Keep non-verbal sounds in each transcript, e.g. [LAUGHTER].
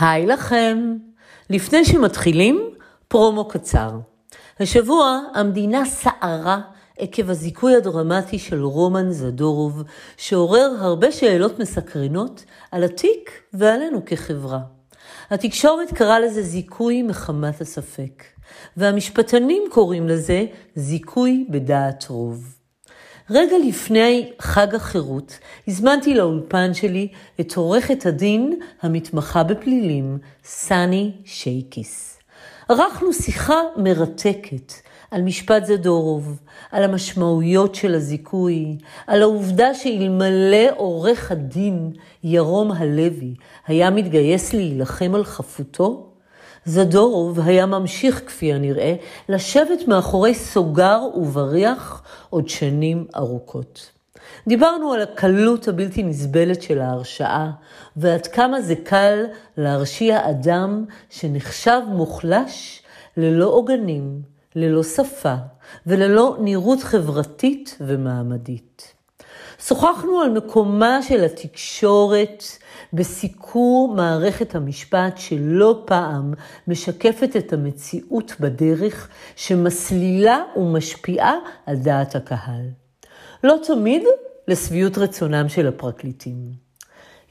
היי לכם. לפני שמתחילים, פרומו קצר. השבוע המדינה סערה עקב הזיכוי הדרמטי של רומן זדורוב, שעורר הרבה שאלות מסקרנות על התיק ועלינו כחברה. התקשורת קראה לזה זיכוי מחמת הספק, והמשפטנים קוראים לזה זיכוי בדעת רוב. רגע לפני חג החירות הזמנתי לאולפן שלי את עורכת הדין המתמחה בפלילים, סני שייקיס. ערכנו שיחה מרתקת על משפט זדורוב, על המשמעויות של הזיכוי, על העובדה שאלמלא עורך הדין ירום הלוי היה מתגייס להילחם על חפותו, זדורוב היה ממשיך, כפי הנראה, לשבת מאחורי סוגר ובריח עוד שנים ארוכות. דיברנו על הקלות הבלתי נסבלת של ההרשעה, ועד כמה זה קל להרשיע אדם שנחשב מוחלש ללא עוגנים, ללא שפה וללא נראות חברתית ומעמדית. שוחחנו על מקומה של התקשורת בסיקור מערכת המשפט שלא פעם משקפת את המציאות בדרך שמסלילה ומשפיעה על דעת הקהל. לא תמיד לשביעות רצונם של הפרקליטים.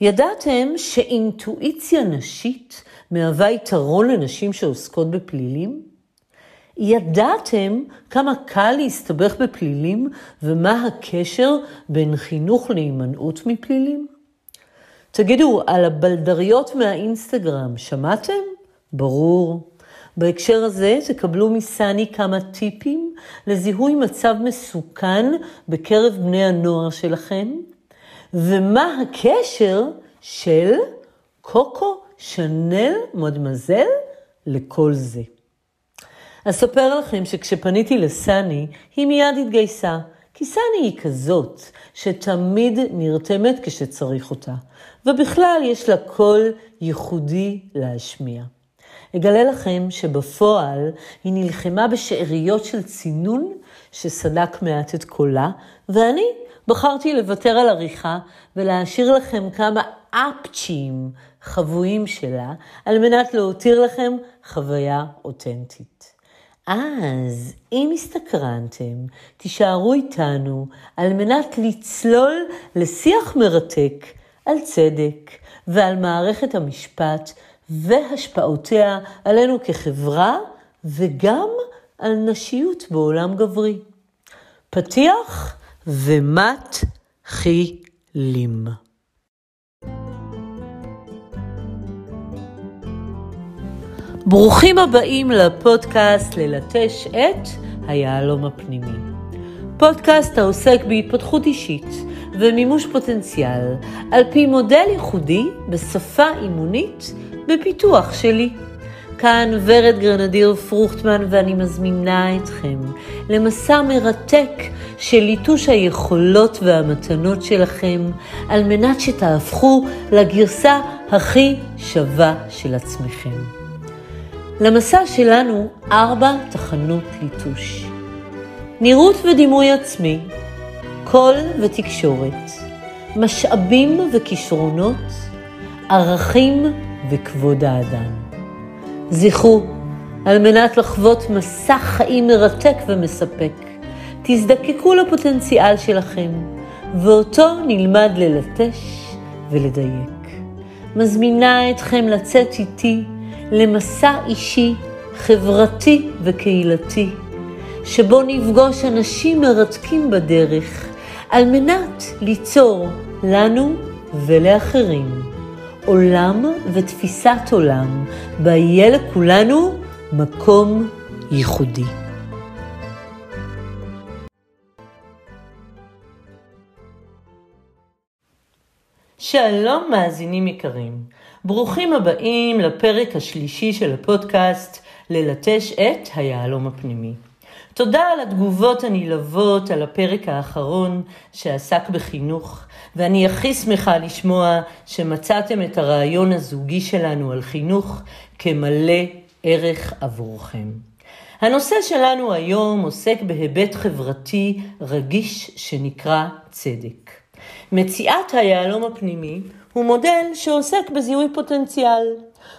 ידעתם שאינטואיציה נשית מהווה יתרון לנשים שעוסקות בפלילים? ידעתם כמה קל להסתבך בפלילים ומה הקשר בין חינוך להימנעות מפלילים? תגידו, על הבלדריות מהאינסטגרם, שמעתם? ברור. בהקשר הזה תקבלו מסני כמה טיפים לזיהוי מצב מסוכן בקרב בני הנוער שלכם, ומה הקשר של קוקו שנל מודמזל לכל זה. אספר לכם שכשפניתי לסני, היא מיד התגייסה, כי סני היא כזאת שתמיד נרתמת כשצריך אותה, ובכלל יש לה קול ייחודי להשמיע. אגלה לכם שבפועל היא נלחמה בשאריות של צינון שסדק מעט את קולה, ואני בחרתי לוותר על עריכה ולהשאיר לכם כמה אפצ'ים חבויים שלה, על מנת להותיר לכם חוויה אותנטית. אז אם הסתקרנתם, תישארו איתנו על מנת לצלול לשיח מרתק על צדק ועל מערכת המשפט והשפעותיה עלינו כחברה וגם על נשיות בעולם גברי. פתיח ומתחילים. ברוכים הבאים לפודקאסט ללטש את היהלום הפנימי. פודקאסט העוסק בהתפתחות אישית ומימוש פוטנציאל על פי מודל ייחודי בשפה אימונית בפיתוח שלי. כאן ורד גרנדיר פרוכטמן ואני מזמינה אתכם למסע מרתק של ליטוש היכולות והמתנות שלכם על מנת שתהפכו לגרסה הכי שווה של עצמכם. למסע שלנו ארבע תחנות ליטוש. נראות ודימוי עצמי, קול ותקשורת, משאבים וכישרונות, ערכים וכבוד האדם. זכרו, על מנת לחוות מסע חיים מרתק ומספק, תזדקקו לפוטנציאל שלכם, ואותו נלמד ללטש ולדייק. מזמינה אתכם לצאת איתי למסע אישי, חברתי וקהילתי, שבו נפגוש אנשים מרתקים בדרך, על מנת ליצור לנו ולאחרים עולם ותפיסת עולם, בה יהיה לכולנו מקום ייחודי. שלום מאזינים יקרים. ברוכים הבאים לפרק השלישי של הפודקאסט ללטש את היהלום הפנימי. תודה על התגובות הנלהבות על הפרק האחרון שעסק בחינוך, ואני הכי שמחה לשמוע שמצאתם את הרעיון הזוגי שלנו על חינוך כמלא ערך עבורכם. הנושא שלנו היום עוסק בהיבט חברתי רגיש שנקרא צדק. מציאת היהלום הפנימי הוא מודל שעוסק בזיהוי פוטנציאל.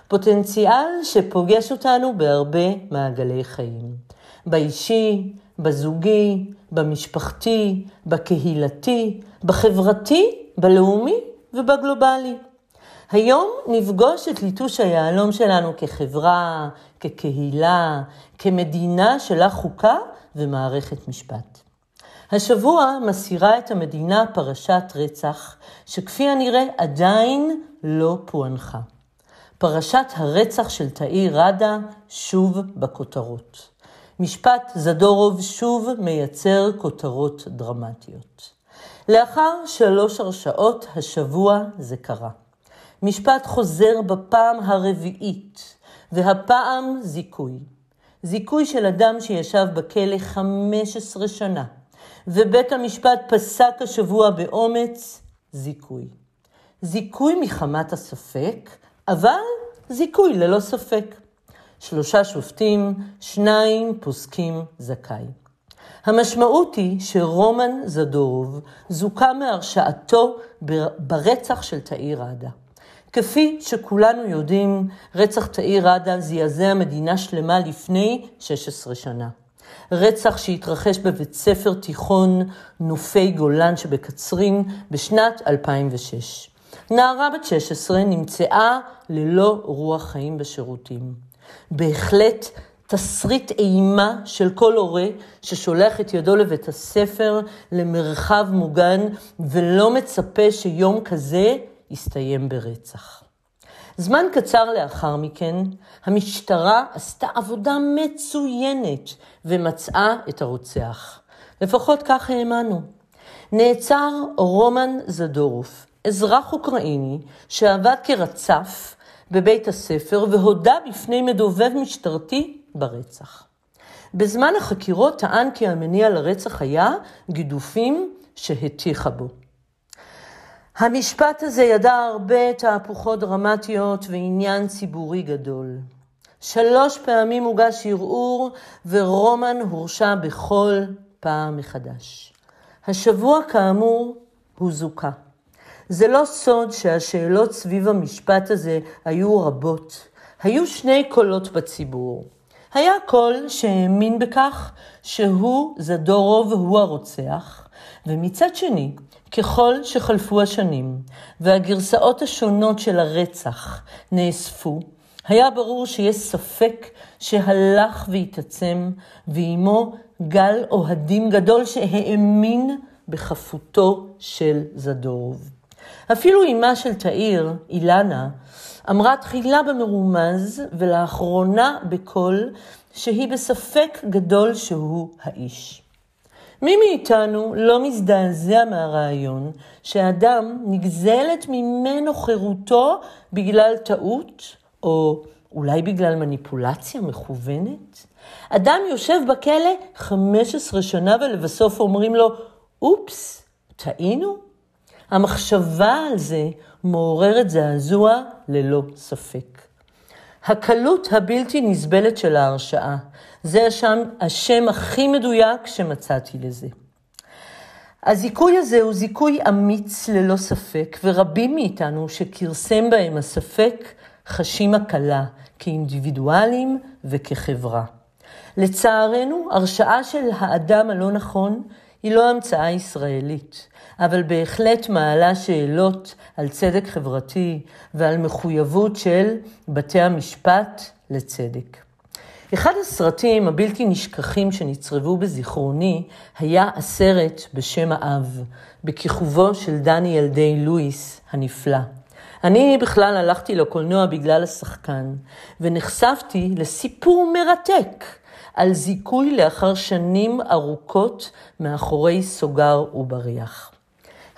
פוטנציאל שפוגש אותנו בהרבה מעגלי חיים. באישי, בזוגי, במשפחתי, בקהילתי, בחברתי, בלאומי ובגלובלי. היום נפגוש את ליטוש היהלום שלנו כחברה, כקהילה, כמדינה שלה חוקה ומערכת משפט. השבוע מסירה את המדינה פרשת רצח, שכפי הנראה עדיין לא פוענחה. פרשת הרצח של תאי ראדה שוב בכותרות. משפט זדורוב שוב מייצר כותרות דרמטיות. לאחר שלוש הרשעות, השבוע זה קרה. משפט חוזר בפעם הרביעית, והפעם זיכוי. זיכוי של אדם שישב בכלא 15 שנה, ובית המשפט פסק השבוע באומץ זיכוי. זיכוי מחמת הספק, אבל זיכוי ללא ספק. שלושה שופטים, שניים פוסקים זכאי. המשמעות היא שרומן זדורוב זוכה מהרשעתו ברצח של תאיר ראדה. כפי שכולנו יודעים, רצח תאיר ראדה זעזע מדינה שלמה לפני 16 שנה. רצח שהתרחש בבית ספר תיכון נופי גולן שבקצרין בשנת 2006. נערה בת 16 נמצאה ללא רוח חיים בשירותים. בהחלט תסריט אימה של כל הורה ששולח את ידו לבית הספר, למרחב מוגן, ולא מצפה שיום כזה יסתיים ברצח. זמן קצר לאחר מכן, המשטרה עשתה עבודה מצוינת ומצאה את הרוצח. לפחות כך האמנו. נעצר רומן זדורוף, אזרח אוקראיני שעבד כרצף בבית הספר והודה בפני מדובב משטרתי ברצח. בזמן החקירות טען כי המניע לרצח היה גידופים שהטיחה בו. המשפט הזה ידע הרבה תהפוכות דרמטיות ועניין ציבורי גדול. שלוש פעמים הוגש ערעור ורומן הורשע בכל פעם מחדש. השבוע כאמור הוא זוכה. זה לא סוד שהשאלות סביב המשפט הזה היו רבות. היו שני קולות בציבור. היה קול שהאמין בכך שהוא זדורוב הוא הרוצח, ומצד שני, ככל שחלפו השנים והגרסאות השונות של הרצח נאספו, היה ברור שיש ספק שהלך והתעצם, ועימו גל אוהדים גדול שהאמין בחפותו של זדורוב. אפילו אמה של תאיר, אילנה, אמרה תחילה במרומז ולאחרונה בקול שהיא בספק גדול שהוא האיש. מי מאיתנו לא מזדעזע מהרעיון שאדם נגזלת ממנו חירותו בגלל טעות, או אולי בגלל מניפולציה מכוונת? אדם יושב בכלא 15 שנה ולבסוף אומרים לו, אופס, טעינו? המחשבה על זה מעוררת זעזוע ללא ספק. הקלות הבלתי נסבלת של ההרשעה, זה השם, השם הכי מדויק שמצאתי לזה. הזיכוי הזה הוא זיכוי אמיץ ללא ספק, ורבים מאיתנו שכרסם בהם הספק חשים הקלה כאינדיבידואלים וכחברה. לצערנו, הרשעה של האדם הלא נכון היא לא המצאה ישראלית, אבל בהחלט מעלה שאלות על צדק חברתי ועל מחויבות של בתי המשפט לצדק. אחד הסרטים הבלתי נשכחים שנצרבו בזיכרוני היה הסרט בשם האב, בכיכובו של דניאל דיי לואיס הנפלא. אני בכלל הלכתי לקולנוע בגלל השחקן, ונחשפתי לסיפור מרתק על זיכוי לאחר שנים ארוכות מאחורי סוגר ובריח.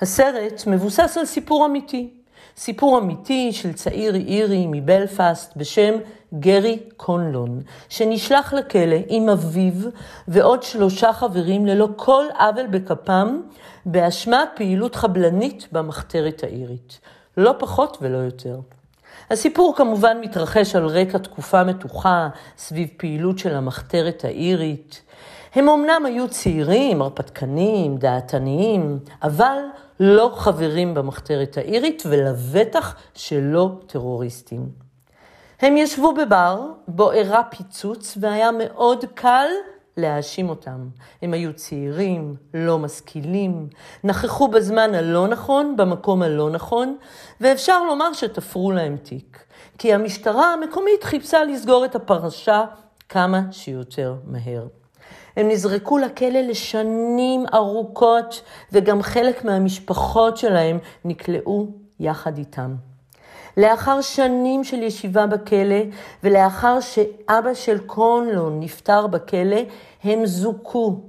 הסרט מבוסס על סיפור אמיתי, סיפור אמיתי של צעיר אירי מבלפאסט בשם גרי קונלון, שנשלח לכלא עם אביו ועוד שלושה חברים ללא כל עוול בכפם, באשמת פעילות חבלנית במחתרת האירית. לא פחות ולא יותר. הסיפור כמובן מתרחש על רקע תקופה מתוחה סביב פעילות של המחתרת האירית. הם אמנם היו צעירים, הרפתקנים, דעתניים, אבל לא חברים במחתרת האירית ולבטח שלא טרוריסטים. הם ישבו בבר, בו אירע פיצוץ והיה מאוד קל להאשים אותם. הם היו צעירים, לא משכילים, נכחו בזמן הלא נכון, במקום הלא נכון, ואפשר לומר שתפרו להם תיק. כי המשטרה המקומית חיפשה לסגור את הפרשה כמה שיותר מהר. הם נזרקו לכלא לשנים ארוכות, וגם חלק מהמשפחות שלהם נקלעו יחד איתם. לאחר שנים של ישיבה בכלא, ולאחר שאבא של קונלון נפטר בכלא, הם זוכו.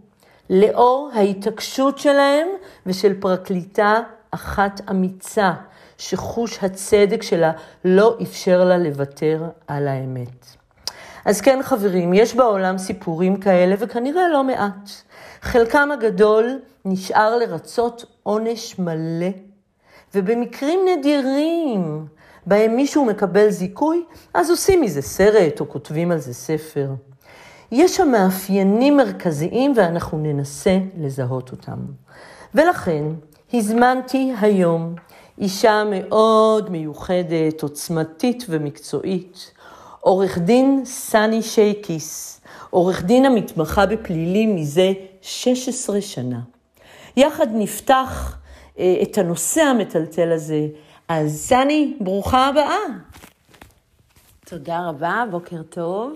לאור ההתעקשות שלהם ושל פרקליטה אחת אמיצה, שחוש הצדק שלה לא אפשר לה לוותר על האמת. אז כן, חברים, יש בעולם סיפורים כאלה, וכנראה לא מעט. חלקם הגדול נשאר לרצות עונש מלא, ובמקרים נדירים בהם מישהו מקבל זיכוי, אז עושים מזה סרט או כותבים על זה ספר. יש שם מאפיינים מרכזיים ואנחנו ננסה לזהות אותם. ולכן הזמנתי היום אישה מאוד מיוחדת, עוצמתית ומקצועית, עורך דין סני שייקיס, עורך דין המתמחה בפלילים מזה 16 שנה. יחד נפתח אה, את הנושא המטלטל הזה. אז סני, ברוכה הבאה. תודה רבה, בוקר טוב.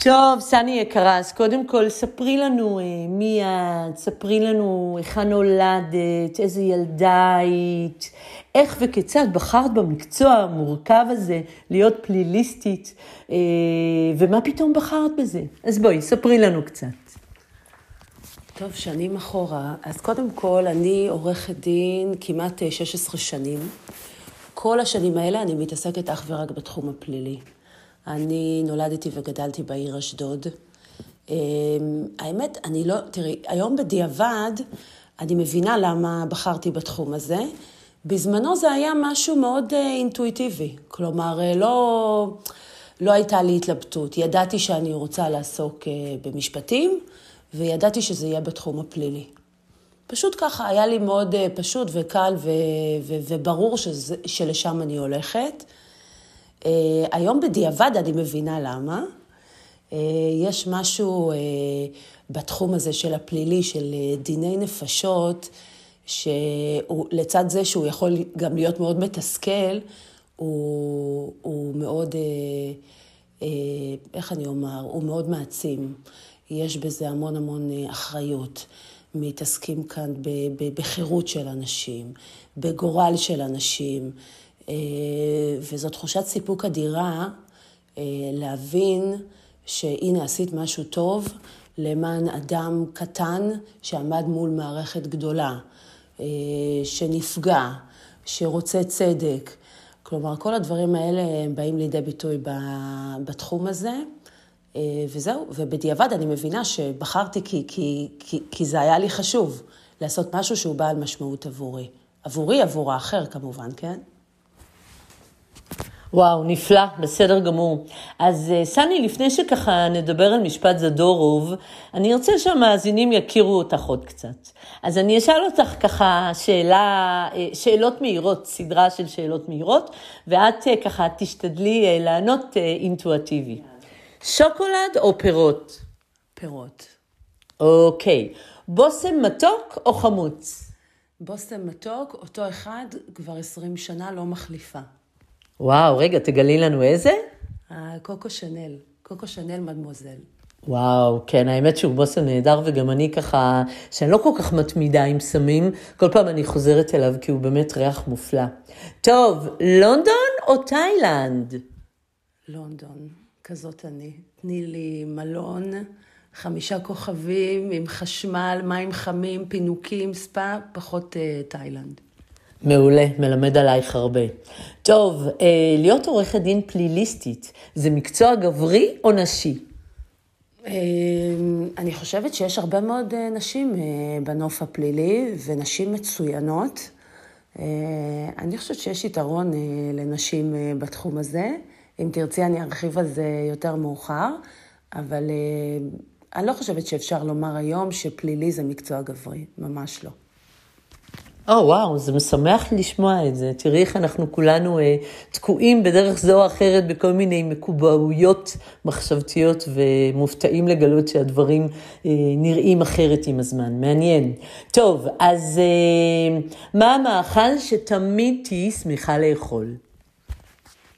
טוב, סני יקרה, אז קודם כל ספרי לנו אה, מי את, ספרי לנו היכן נולדת, איזה ילדה היית, איך וכיצד בחרת במקצוע המורכב הזה להיות פליליסטית, אה, ומה פתאום בחרת בזה. אז בואי, ספרי לנו קצת. טוב, שנים אחורה. אז קודם כל, אני עורכת דין כמעט 16 שנים. כל השנים האלה אני מתעסקת אך ורק בתחום הפלילי. אני נולדתי וגדלתי בעיר אשדוד. אמ, האמת, אני לא, תראי, היום בדיעבד אני מבינה למה בחרתי בתחום הזה. בזמנו זה היה משהו מאוד uh, אינטואיטיבי, כלומר, uh, לא, לא הייתה לי התלבטות. ידעתי שאני רוצה לעסוק במשפטים, וידעתי שזה יהיה בתחום הפלילי. פשוט ככה, היה לי מאוד uh, פשוט וקל ו- ו- וברור שזה, שלשם אני הולכת. Uh, היום בדיעבד אני מבינה למה. Uh, יש משהו uh, בתחום הזה של הפלילי, של דיני נפשות, שלצד זה שהוא יכול גם להיות מאוד מתסכל, הוא, הוא מאוד, איך אני אומר, הוא מאוד מעצים. יש בזה המון המון אחריות. מתעסקים כאן בחירות של אנשים, בגורל של אנשים. אה, וזו תחושת סיפוק אדירה אה, להבין שהנה עשית משהו טוב למען אדם קטן שעמד מול מערכת גדולה, אה, שנפגע, שרוצה צדק. כלומר, כל הדברים האלה הם באים לידי ביטוי בתחום הזה. וזהו, ובדיעבד אני מבינה שבחרתי כי, כי, כי, כי זה היה לי חשוב, לעשות משהו שהוא בעל משמעות עבורי. עבורי, עבור האחר כמובן, כן? וואו, נפלא, בסדר גמור. אז אה, סני, לפני שככה נדבר על משפט זדורוב, אני רוצה שהמאזינים יכירו אותך עוד קצת. אז אני אשאל אותך ככה שאלה, אה, שאלות מהירות, סדרה של שאלות מהירות, ואת אה, ככה תשתדלי לענות אינטואטיבי. שוקולד או פירות? פירות. אוקיי. בושם מתוק או חמוץ? בושם מתוק, אותו אחד כבר 20 שנה לא מחליפה. וואו, רגע, תגלי לנו איזה? קוקו שנל, קוקו שנל מדמוזל. וואו, כן, האמת שהוא בושם נהדר, וגם אני ככה, שאני לא כל כך מתמידה עם סמים, כל פעם אני חוזרת אליו כי הוא באמת ריח מופלא. טוב, לונדון או תאילנד? לונדון, כזאת אני. תני לי מלון, חמישה כוכבים עם חשמל, מים חמים, פינוקים, ספא, פחות uh, תאילנד. מעולה, מלמד עלייך הרבה. טוב, אה, להיות עורכת דין פליליסטית, זה מקצוע גברי או נשי? אה, אני חושבת שיש הרבה מאוד נשים בנוף הפלילי, ונשים מצוינות. אני חושבת שיש יתרון לנשים בתחום הזה. אם תרצי, אני ארחיב על זה יותר מאוחר. אבל אה, אני לא חושבת שאפשר לומר היום שפלילי זה מקצוע גברי, ממש לא. או, oh, וואו, זה משמח לשמוע את זה. תראי איך אנחנו כולנו אה, תקועים בדרך זו או אחרת בכל מיני מקובעויות מחשבתיות ומופתעים לגלות שהדברים אה, נראים אחרת עם הזמן. מעניין. טוב, אז אה, מה המאכל שתמיד תהיי שמחה לאכול?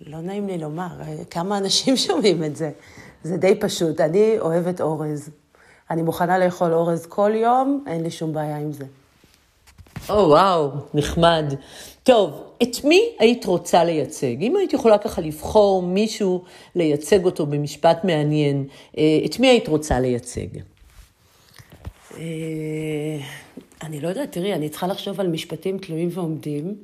לא נעים לי לומר, כמה אנשים [LAUGHS] שומעים את זה. זה די פשוט. אני אוהבת אורז. אני מוכנה לאכול אורז כל יום, אין לי שום בעיה עם זה. או, oh, וואו, נחמד. טוב, את מי היית רוצה לייצג? אם היית יכולה ככה לבחור מישהו לייצג אותו במשפט מעניין, אה, את מי היית רוצה לייצג? אה, אני לא יודעת, תראי, אני צריכה לחשוב על משפטים תלויים ועומדים.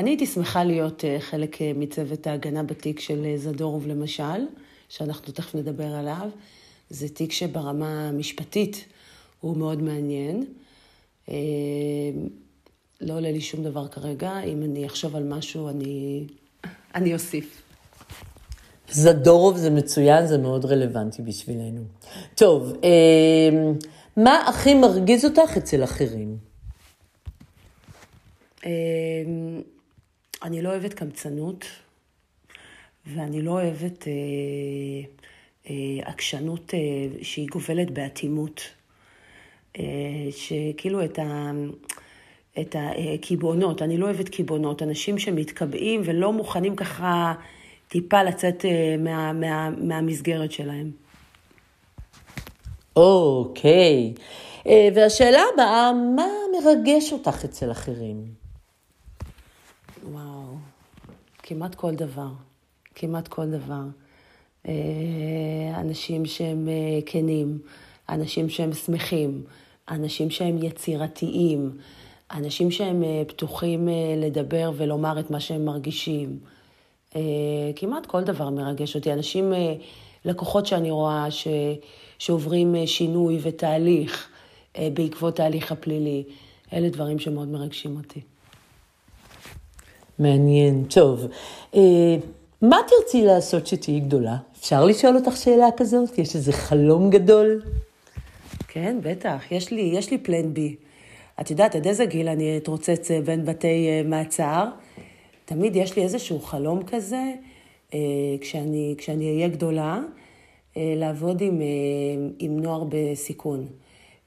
אני הייתי שמחה להיות אה, חלק מצוות ההגנה בתיק של זדורוב למשל, שאנחנו תכף נדבר עליו. זה תיק שברמה המשפטית הוא מאוד מעניין. לא עולה לי שום דבר כרגע, אם אני אחשוב על משהו, אני, אני אוסיף. זדורוב זה מצוין, זה מאוד רלוונטי בשבילנו. טוב, אה, מה הכי מרגיז אותך אצל אחרים? אה, אני לא אוהבת קמצנות, ואני לא אוהבת אה, אה, עקשנות אה, שהיא גובלת באטימות. אה, שכאילו את ה... את הקיבעונות, אני לא אוהבת קיבעונות, אנשים שמתקבעים ולא מוכנים ככה טיפה לצאת אה, מה, מה, מהמסגרת שלהם. אוקיי. אה, והשאלה הבאה, מה מרגש אותך אצל אחרים? וואו, כמעט כל דבר. כמעט כל דבר. אה, אנשים שהם כנים, אנשים שהם שמחים, אנשים שהם יצירתיים. אנשים שהם אה, פתוחים אה, לדבר ולומר את מה שהם מרגישים. אה, כמעט כל דבר מרגש אותי. אנשים, לקוחות שאני רואה ש, שעוברים שינוי ותהליך בעקבות ההליך הפלילי, אלה דברים שמאוד מרגשים אותי. מעניין. טוב, מה תרצי לעשות שתהיי גדולה? אפשר לשאול אותך שאלה כזאת? יש איזה חלום גדול? כן, בטח. יש לי, יש לי פלן בי. את יודעת עד איזה גיל אני אתרוצץ אה, בין בתי אה, מעצר. תמיד יש לי איזשהו חלום כזה, אה, כשאני, כשאני אהיה גדולה, לעבוד עם, עם נוער בסיכון.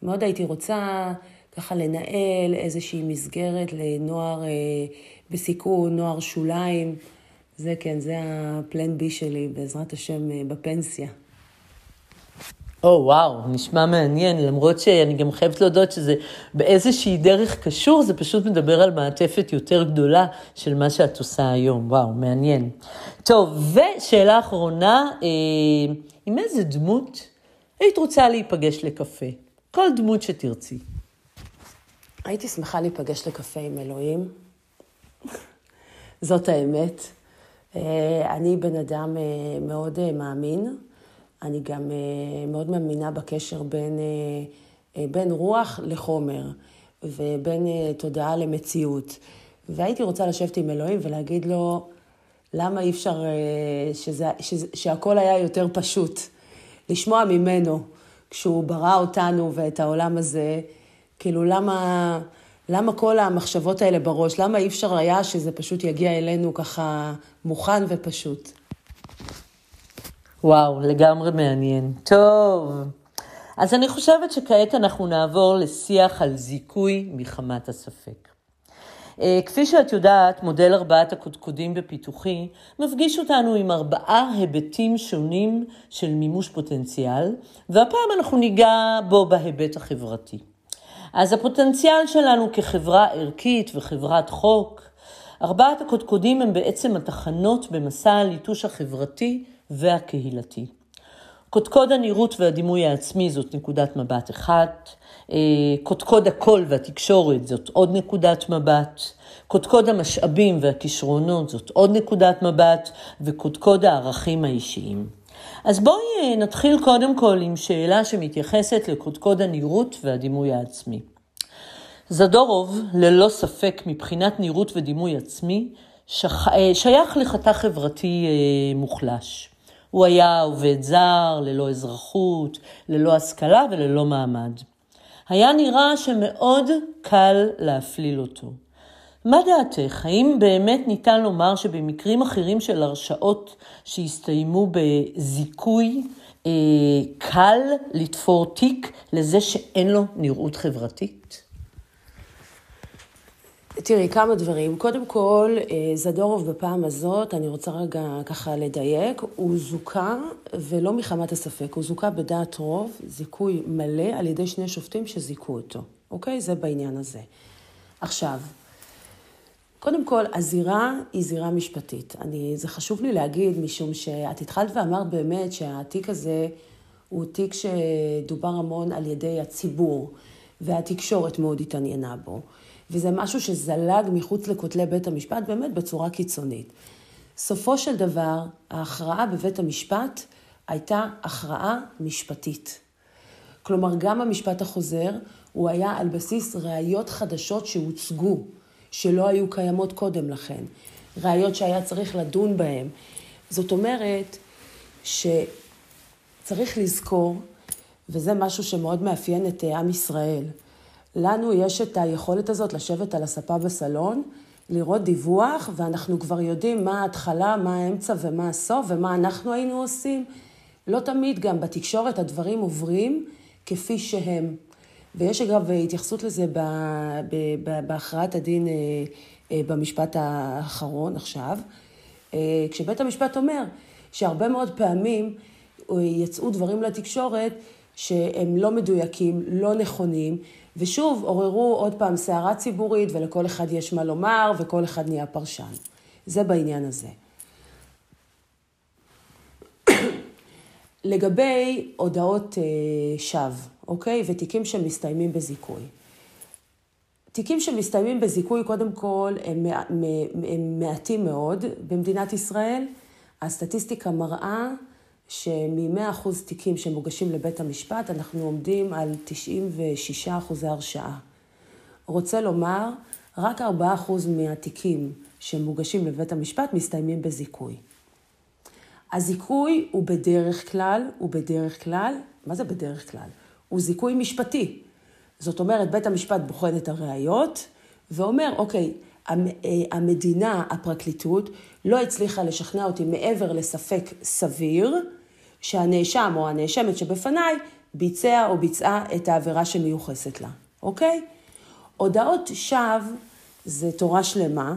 מאוד הייתי רוצה ככה לנהל איזושהי מסגרת לנוער בסיכון, נוער שוליים. זה כן, זה הפלן בי שלי, בעזרת השם, בפנסיה. או, oh, וואו, נשמע מעניין, למרות שאני גם חייבת להודות שזה באיזושהי דרך קשור, זה פשוט מדבר על מעטפת יותר גדולה של מה שאת עושה היום. וואו, מעניין. טוב, ושאלה אחרונה, אה, עם איזה דמות היית רוצה להיפגש לקפה? כל דמות שתרצי. הייתי שמחה להיפגש לקפה עם אלוהים. [LAUGHS] זאת האמת. אה, אני בן אדם אה, מאוד אה, מאמין. אני גם מאוד מאמינה בקשר בין, בין רוח לחומר ובין תודעה למציאות. והייתי רוצה לשבת עם אלוהים ולהגיד לו, למה אי אפשר שזה, שזה, שהכל היה יותר פשוט? לשמוע ממנו, כשהוא ברא אותנו ואת העולם הזה, כאילו למה, למה כל המחשבות האלה בראש? למה אי אפשר היה שזה פשוט יגיע אלינו ככה מוכן ופשוט? וואו, לגמרי מעניין. טוב, אז אני חושבת שכעת אנחנו נעבור לשיח על זיכוי מחמת הספק. אה, כפי שאת יודעת, מודל ארבעת הקודקודים בפיתוחי מפגיש אותנו עם ארבעה היבטים שונים של מימוש פוטנציאל, והפעם אנחנו ניגע בו בהיבט החברתי. אז הפוטנציאל שלנו כחברה ערכית וחברת חוק, ארבעת הקודקודים הם בעצם התחנות במסע הליטוש החברתי והקהילתי. קודקוד הנראות והדימוי העצמי זאת נקודת מבט אחת, אה, קודקוד הקול והתקשורת זאת עוד נקודת מבט, קודקוד המשאבים והכישרונות זאת עוד נקודת מבט, וקודקוד הערכים האישיים. אז בואי אה, נתחיל קודם כל עם שאלה שמתייחסת לקודקוד הנראות והדימוי העצמי. זדורוב, ללא ספק מבחינת נראות ודימוי עצמי, שייך לחתך חברתי אה, מוחלש. הוא היה עובד זר, ללא אזרחות, ללא השכלה וללא מעמד. היה נראה שמאוד קל להפליל אותו. מה דעתך? האם באמת ניתן לומר שבמקרים אחרים של הרשעות שהסתיימו בזיכוי, אה, קל לתפור תיק לזה שאין לו נראות חברתית? תראי, כמה דברים. קודם כל, אה, זדורוב בפעם הזאת, אני רוצה רגע ככה לדייק, הוא זוכה, ולא מחמת הספק, הוא זוכה בדעת רוב, זיכוי מלא על ידי שני שופטים שזיכו אותו, אוקיי? זה בעניין הזה. עכשיו, קודם כל, הזירה היא זירה משפטית. אני, זה חשוב לי להגיד, משום שאת התחלת ואמרת באמת שהתיק הזה הוא תיק שדובר המון על ידי הציבור, והתקשורת מאוד התעניינה בו. וזה משהו שזלג מחוץ לכותלי בית המשפט באמת בצורה קיצונית. סופו של דבר, ההכרעה בבית המשפט הייתה הכרעה משפטית. כלומר, גם המשפט החוזר, הוא היה על בסיס ראיות חדשות שהוצגו, שלא היו קיימות קודם לכן. ראיות שהיה צריך לדון בהן. זאת אומרת שצריך לזכור, וזה משהו שמאוד מאפיין את עם ישראל, לנו יש את היכולת הזאת לשבת על הספה בסלון, לראות דיווח, ואנחנו כבר יודעים מה ההתחלה, מה האמצע ומה הסוף, ומה אנחנו היינו עושים. לא תמיד גם בתקשורת הדברים עוברים כפי שהם. ויש אגב התייחסות לזה בהכרעת הדין אה, אה, במשפט האחרון עכשיו, אה, כשבית המשפט אומר שהרבה מאוד פעמים יצאו דברים לתקשורת שהם לא מדויקים, לא נכונים, ושוב עוררו עוד פעם סערה ציבורית, ולכל אחד יש מה לומר, וכל אחד נהיה פרשן. זה בעניין הזה. [COUGHS] לגבי הודעות אה, שווא, אוקיי? ותיקים שמסתיימים בזיכוי. תיקים שמסתיימים בזיכוי, קודם כל, הם, הם מעטים מאוד במדינת ישראל. הסטטיסטיקה מראה שמ-100% תיקים שמוגשים לבית המשפט, אנחנו עומדים על 96% הרשעה. רוצה לומר, רק 4% מהתיקים שמוגשים לבית המשפט מסתיימים בזיכוי. הזיכוי הוא בדרך כלל, הוא בדרך כלל, מה זה בדרך כלל? הוא זיכוי משפטי. זאת אומרת, בית המשפט בוחן את הראיות ואומר, אוקיי, המדינה, הפרקליטות, לא הצליחה לשכנע אותי מעבר לספק סביר, שהנאשם או הנאשמת שבפניי ביצע או ביצעה את העבירה שמיוחסת לה, אוקיי? הודעות שווא זה תורה שלמה.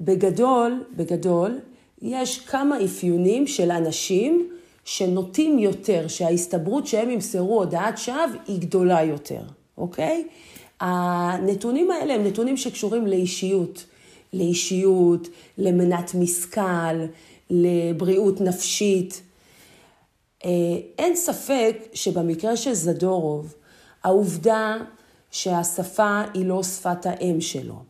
בגדול, בגדול, יש כמה אפיונים של אנשים שנוטים יותר, שההסתברות שהם ימסרו הודעת שווא היא גדולה יותר, אוקיי? הנתונים האלה הם נתונים שקשורים לאישיות, לאישיות, למנת משכל, לבריאות נפשית. אה, אין ספק שבמקרה של זדורוב, העובדה שהשפה היא לא שפת האם שלו,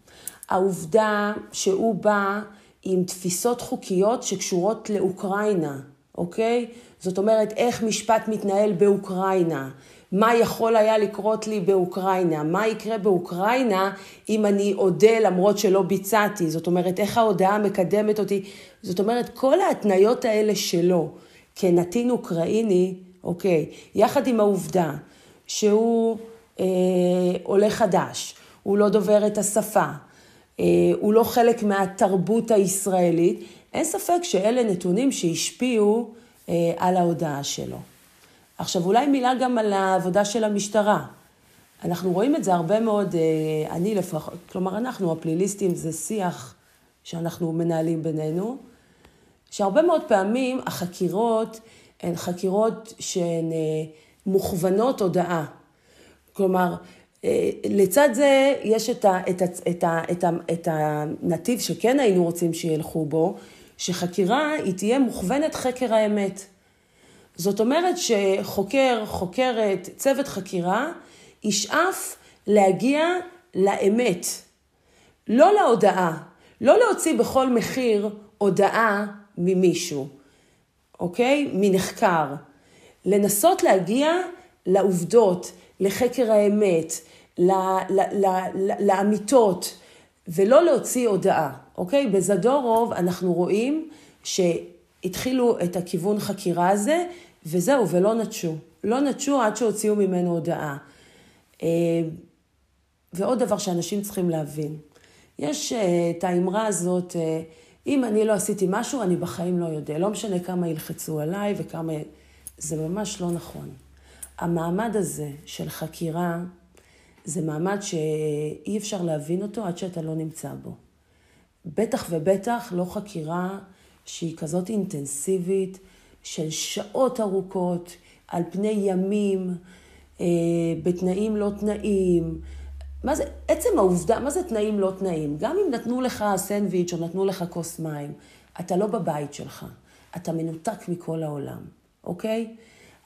העובדה שהוא בא עם תפיסות חוקיות שקשורות לאוקראינה, אוקיי? זאת אומרת, איך משפט מתנהל באוקראינה, מה יכול היה לקרות לי באוקראינה, מה יקרה באוקראינה אם אני אודה למרות שלא ביצעתי, זאת אומרת, איך ההודעה מקדמת אותי, זאת אומרת, כל ההתניות האלה שלו כנתין אוקראיני, אוקיי, יחד עם העובדה שהוא אה, עולה חדש, הוא לא דובר את השפה, אה, הוא לא חלק מהתרבות הישראלית, אין ספק שאלה נתונים שהשפיעו על ההודעה שלו. עכשיו, אולי מילה גם על העבודה של המשטרה. אנחנו רואים את זה הרבה מאוד, אה, אני לפחות, כלומר, אנחנו הפליליסטים, זה שיח שאנחנו מנהלים בינינו, שהרבה מאוד פעמים החקירות הן חקירות שהן אה, מוכוונות הודעה. כלומר, אה, לצד זה יש את, ה, את, ה, את, ה, את, ה, את הנתיב שכן היינו רוצים שילכו בו, שחקירה היא תהיה מוכוונת חקר האמת. זאת אומרת שחוקר, חוקרת, צוות חקירה, ישאף להגיע לאמת, לא להודעה, לא להוציא בכל מחיר הודעה ממישהו, אוקיי? מנחקר. לנסות להגיע לעובדות, לחקר האמת, לאמיתות, ולא להוציא הודעה, אוקיי? בזדורוב אנחנו רואים ש... התחילו את הכיוון חקירה הזה, וזהו, ולא נטשו. לא נטשו עד שהוציאו ממנו הודעה. אה, ועוד דבר שאנשים צריכים להבין, יש אה, את האמרה הזאת, אה, אם אני לא עשיתי משהו, אני בחיים לא יודע. לא משנה כמה ילחצו עליי וכמה... זה ממש לא נכון. המעמד הזה של חקירה, זה מעמד שאי אפשר להבין אותו עד שאתה לא נמצא בו. בטח ובטח לא חקירה שהיא כזאת אינטנסיבית, של שעות ארוכות, על פני ימים, אה, בתנאים לא תנאים. מה זה, עצם העובדה, מה זה תנאים לא תנאים? גם אם נתנו לך סנדוויץ' או נתנו לך כוס מים, אתה לא בבית שלך, אתה מנותק מכל העולם, אוקיי?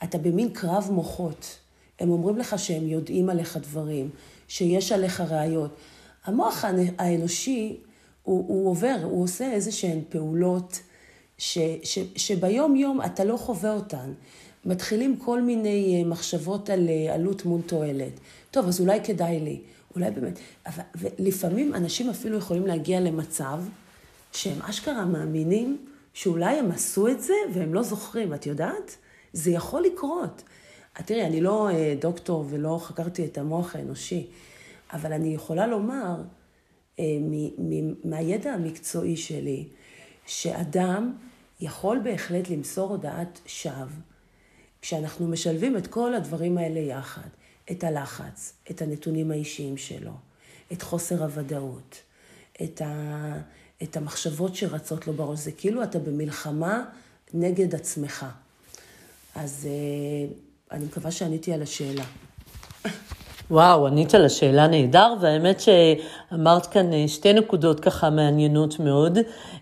אתה במין קרב מוחות. הם אומרים לך שהם יודעים עליך דברים, שיש עליך ראיות. המוח האנושי, הוא, הוא עובר, הוא עושה איזה שהן פעולות ש, ש, שביום-יום אתה לא חווה אותן. מתחילים כל מיני אה, מחשבות על אה, עלות מול תועלת. טוב, אז אולי כדאי לי, אולי באמת. אבל, ולפעמים אנשים אפילו יכולים להגיע למצב שהם אשכרה מאמינים שאולי הם עשו את זה והם לא זוכרים, את יודעת? זה יכול לקרות. תראי, אני לא אה, דוקטור ולא חקרתי את המוח האנושי, אבל אני יכולה לומר, מהידע המקצועי שלי, שאדם יכול בהחלט למסור הודעת שווא, כשאנחנו משלבים את כל הדברים האלה יחד, את הלחץ, את הנתונים האישיים שלו, את חוסר הוודאות, את, ה, את המחשבות שרצות לו בראש, זה כאילו אתה במלחמה נגד עצמך. אז אה, אני מקווה שעניתי על השאלה. וואו, ענית על השאלה נהדר, והאמת שאמרת כאן אה, שתי נקודות ככה מעניינות מאוד.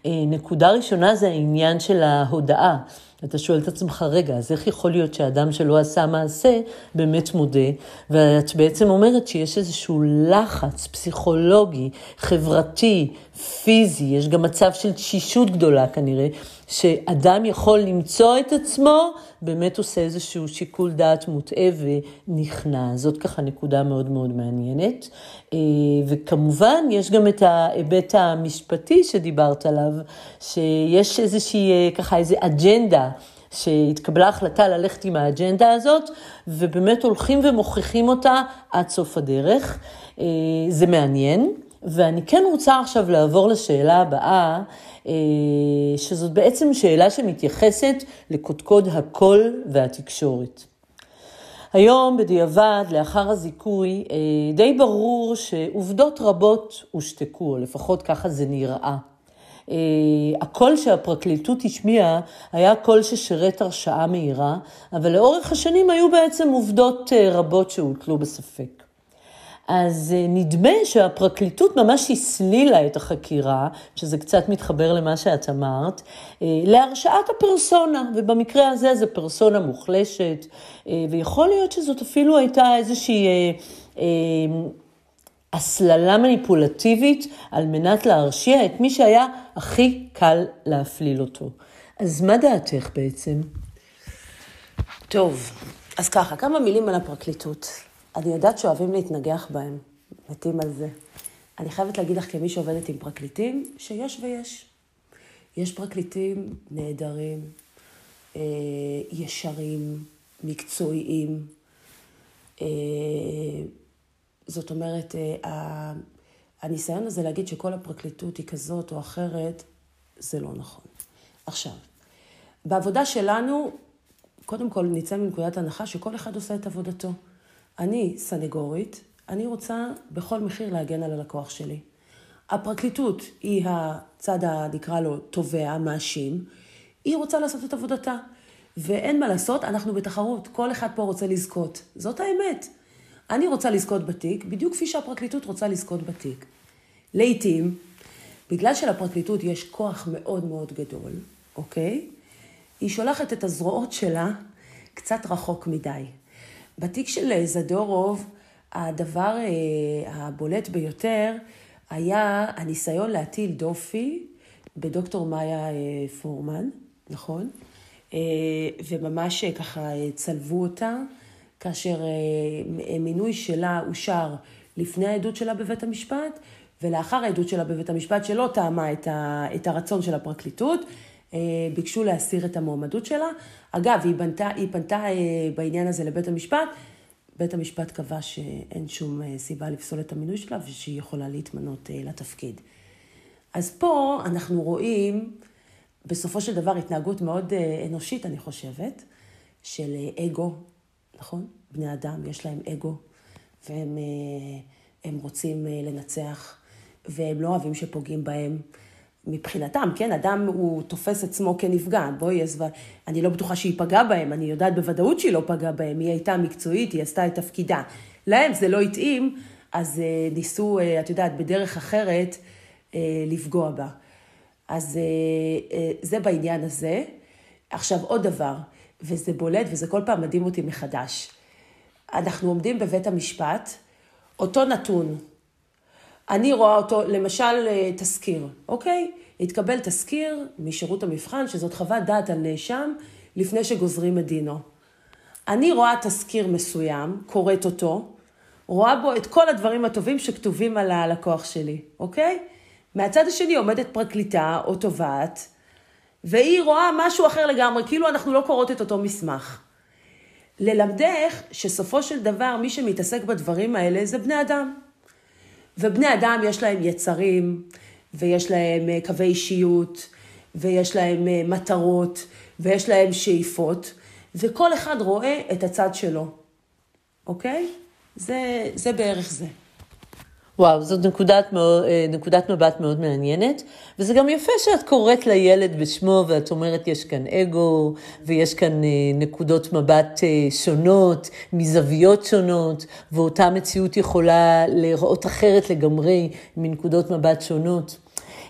אה, נקודה ראשונה זה העניין של ההודעה. אתה שואל את עצמך, רגע, אז איך יכול להיות שאדם שלא עשה מעשה באמת מודה? ואת בעצם אומרת שיש איזשהו לחץ פסיכולוגי, חברתי, פיזי, יש גם מצב של תשישות גדולה כנראה, שאדם יכול למצוא את עצמו, באמת עושה איזשהו שיקול דעת מוטעה ונכנע. זאת ככה נקודה מאוד מאוד מעניינת. אה, וכמובן, יש גם את ההיבט המשפטי שדיברת עליו, שיש איזושהי, אה, ככה, איזו אג'נדה. שהתקבלה החלטה ללכת עם האג'נדה הזאת, ובאמת הולכים ומוכיחים אותה עד סוף הדרך. אה, זה מעניין. ואני כן רוצה עכשיו לעבור לשאלה הבאה, אה, שזאת בעצם שאלה שמתייחסת לקודקוד הקול והתקשורת. היום, בדיעבד, לאחר הזיכוי, אה, די ברור שעובדות רבות הושתקו, או לפחות ככה זה נראה. אה, הקול שהפרקליטות השמיעה היה קול ששירת הרשעה מהירה, אבל לאורך השנים היו בעצם עובדות רבות שהוטלו בספק. אז אה, נדמה שהפרקליטות ממש הסלילה את החקירה, שזה קצת מתחבר למה שאת אמרת, אה, להרשעת הפרסונה, ובמקרה הזה זה פרסונה מוחלשת, אה, ויכול להיות שזאת אפילו הייתה איזושהי הסללה מניפולטיבית על מנת להרשיע את מי שהיה הכי קל להפליל אותו. אז מה דעתך בעצם? טוב, אז ככה, כמה מילים על הפרקליטות. אני יודעת שאוהבים להתנגח בהם, מתים על זה. אני חייבת להגיד לך, כמי שעובדת עם פרקליטים, שיש ויש. יש פרקליטים נהדרים, אה, ישרים, מקצועיים. אה, זאת אומרת, אה, הניסיון הזה להגיד שכל הפרקליטות היא כזאת או אחרת, זה לא נכון. עכשיו, בעבודה שלנו, קודם כל נצא מנקודת הנחה שכל אחד עושה את עבודתו. אני סנגורית, אני רוצה בכל מחיר להגן על הלקוח שלי. הפרקליטות היא הצד, נקרא לו, תובע, מאשים, היא רוצה לעשות את עבודתה. ואין מה לעשות, אנחנו בתחרות, כל אחד פה רוצה לזכות. זאת האמת. אני רוצה לזכות בתיק, בדיוק כפי שהפרקליטות רוצה לזכות בתיק. לעתים, בגלל שלפרקליטות יש כוח מאוד מאוד גדול, אוקיי? היא שולחת את הזרועות שלה קצת רחוק מדי. בתיק של אה, זדורוב, הדבר אה, הבולט ביותר היה הניסיון להטיל דופי בדוקטור מאיה אה, פורמן, נכון? וממש ככה צלבו אותה, כאשר מינוי שלה אושר לפני העדות שלה בבית המשפט, ולאחר העדות שלה בבית המשפט, שלא טעמה את, את הרצון של הפרקליטות, ביקשו להסיר את המועמדות שלה. אגב, היא, בנתה, היא פנתה בעניין הזה לבית המשפט. בית המשפט קבע שאין שום סיבה לפסול את המינוי שלה ושהיא יכולה להתמנות לתפקיד. אז פה אנחנו רואים בסופו של דבר התנהגות מאוד אנושית, אני חושבת, של אגו, נכון? בני אדם, יש להם אגו, והם הם רוצים לנצח, והם לא אוהבים שפוגעים בהם. מבחינתם, כן, אדם הוא תופס עצמו כנפגע, בואי, אז אני לא בטוחה שהיא פגעה בהם, אני יודעת בוודאות שהיא לא פגעה בהם, היא הייתה מקצועית, היא עשתה את תפקידה. להם זה לא התאים, אז ניסו, את יודעת, בדרך אחרת לפגוע בה. אז זה בעניין הזה. עכשיו, עוד דבר, וזה בולט, וזה כל פעם מדהים אותי מחדש. אנחנו עומדים בבית המשפט, אותו נתון, אני רואה אותו, למשל תזכיר, אוקיי? התקבל תזכיר משירות המבחן, שזאת חוות דעת על נאשם, לפני שגוזרים את דינו. אני רואה תזכיר מסוים, קוראת אותו, רואה בו את כל הדברים הטובים שכתובים על הלקוח שלי, אוקיי? מהצד השני עומדת פרקליטה או תובעת, והיא רואה משהו אחר לגמרי, כאילו אנחנו לא קוראות את אותו מסמך. ללמדך שסופו של דבר מי שמתעסק בדברים האלה זה בני אדם. ובני אדם יש להם יצרים, ויש להם אה, קווי אישיות, ויש להם אה, מטרות, ויש להם שאיפות, וכל אחד רואה את הצד שלו, אוקיי? זה, זה בערך זה. וואו, זאת נקודת, אה, נקודת מבט מאוד מעניינת, וזה גם יפה שאת קוראת לילד בשמו ואת אומרת יש כאן אגו, ויש כאן אה, נקודות מבט אה, שונות, מזוויות שונות, ואותה מציאות יכולה להיראות אחרת לגמרי מנקודות מבט שונות.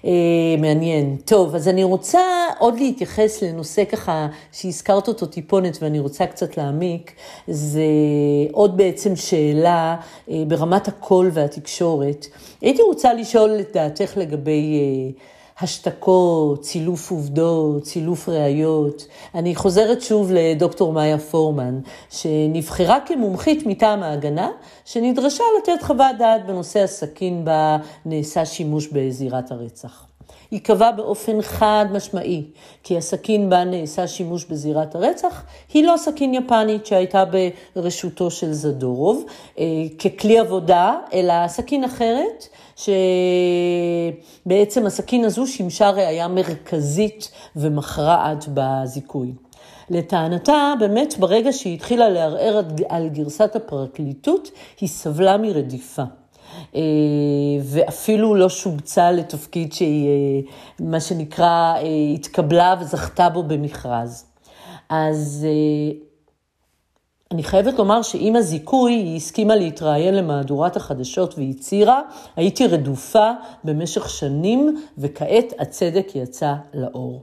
אה, מעניין. טוב, אז אני רוצה עוד להתייחס לנושא ככה שהזכרת אותו טיפונת ואני רוצה קצת להעמיק. זה עוד בעצם שאלה אה, ברמת הקול והתקשורת. הייתי רוצה לשאול את דעתך לגבי... אה, השתקות, צילוף עובדות, צילוף ראיות. אני חוזרת שוב לדוקטור מאיה פורמן, שנבחרה כמומחית מטעם ההגנה, שנדרשה לתת חוות דעת בנושא הסכין בה נעשה שימוש בזירת הרצח. היא קבעה באופן חד משמעי כי הסכין בה נעשה שימוש בזירת הרצח היא לא סכין יפנית שהייתה ברשותו של זדורוב אה, ככלי עבודה, אלא סכין אחרת שבעצם הסכין הזו שימשה ראייה מרכזית ומכרעת בזיכוי. לטענתה, באמת ברגע שהיא התחילה לערער על גרסת הפרקליטות, היא סבלה מרדיפה. אה, ואפילו לא שובצה לתפקיד שהיא, אה, מה שנקרא, אה, התקבלה וזכתה בו במכרז. אז אני חייבת לומר שעם הזיכוי היא הסכימה להתראיין למהדורת החדשות והצהירה, הייתי רדופה במשך שנים וכעת הצדק יצא לאור.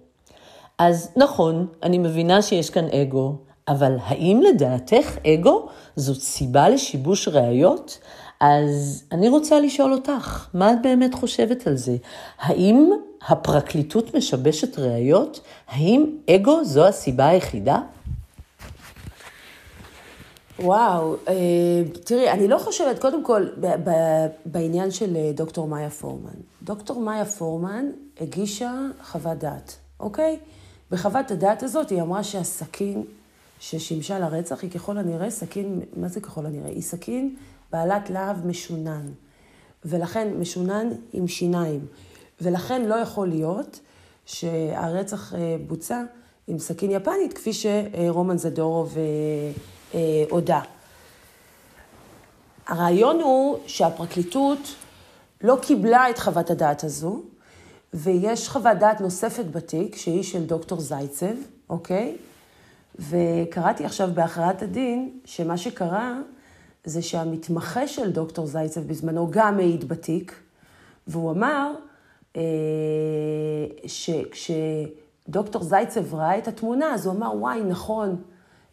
אז נכון, אני מבינה שיש כאן אגו, אבל האם לדעתך אגו זאת סיבה לשיבוש ראיות? אז אני רוצה לשאול אותך, מה את באמת חושבת על זה? האם הפרקליטות משבשת ראיות? האם אגו זו הסיבה היחידה? וואו, אה, תראי, אני לא חושבת, קודם כל, בעניין של אה, דוקטור מאיה פורמן. דוקטור מאיה פורמן הגישה חוות דעת, אוקיי? בחוות הדעת הזאת היא אמרה שהסכין ששימשה לרצח היא ככל הנראה סכין, מה זה ככל הנראה? היא סכין בעלת להב משונן, ולכן משונן עם שיניים, ולכן לא יכול להיות שהרצח אה, בוצע עם סכין יפנית, כפי שרומן זדורוב אה, הודה. הרעיון הוא שהפרקליטות לא קיבלה את חוות הדעת הזו, ויש חוות דעת נוספת בתיק, שהיא של דוקטור זייצב, אוקיי? וקראתי עכשיו בהכרעת הדין, שמה שקרה זה שהמתמחה של דוקטור זייצב בזמנו גם העיד בתיק, והוא אמר אה, שכשדוקטור זייצב ראה את התמונה, אז הוא אמר, וואי, נכון,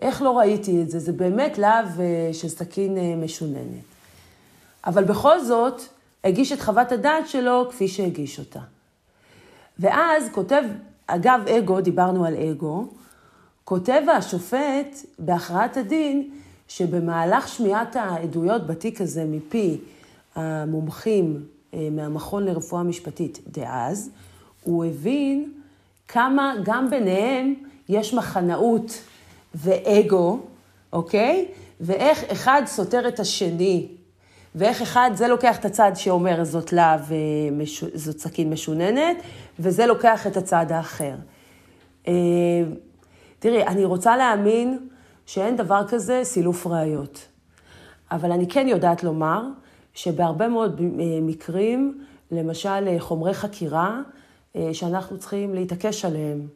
איך לא ראיתי את זה? זה באמת להב אה, של סכין אה, משוננת. אבל בכל זאת, הגיש את חוות הדעת שלו כפי שהגיש אותה. ואז כותב, אגב אגו, דיברנו על אגו, כותב השופט בהכרעת הדין, שבמהלך שמיעת העדויות בתיק הזה מפי המומחים אה, מהמכון לרפואה משפטית דאז, הוא הבין כמה גם ביניהם יש מחנאות ואגו, אוקיי? ואיך אחד סותר את השני, ואיך אחד, זה לוקח את הצד שאומר זאת להב, זאת סכין משוננת, וזה לוקח את הצד האחר. אה, תראי, אני רוצה להאמין שאין דבר כזה סילוף ראיות. אבל אני כן יודעת לומר שבהרבה מאוד אה, מקרים, למשל אה, חומרי חקירה, שאנחנו צריכים להתעקש עליהם.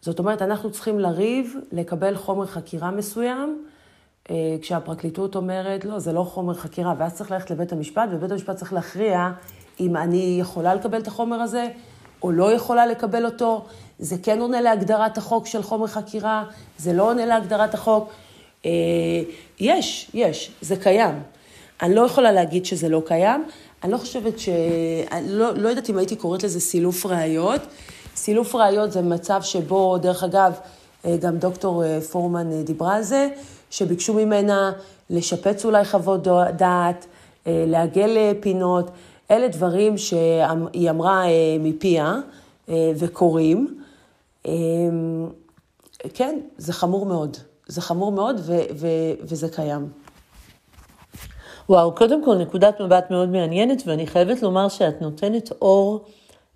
זאת אומרת, אנחנו צריכים לריב, לקבל חומר חקירה מסוים, כשהפרקליטות אומרת, לא, זה לא חומר חקירה, ואז צריך ללכת לבית המשפט, ובית המשפט צריך להכריע אם אני יכולה לקבל את החומר הזה, או לא יכולה לקבל אותו, זה כן עונה להגדרת החוק של חומר חקירה, זה לא עונה להגדרת החוק. אה, יש, יש, זה קיים. אני לא יכולה להגיד שזה לא קיים. אני לא חושבת ש... אני לא, לא יודעת אם הייתי קוראת לזה סילוף ראיות. סילוף ראיות זה מצב שבו, דרך אגב, אה, גם דוקטור אה, פורמן דיברה על זה, שביקשו ממנה לשפץ אולי חוות דעת, לעגל פינות. אלה דברים שהיא אמרה מפיה וקורים. אמ, כן, זה חמור מאוד. זה חמור מאוד ו- ו- וזה קיים. וואו, קודם כל נקודת מבט מאוד מעניינת, ואני חייבת לומר שאת נותנת אור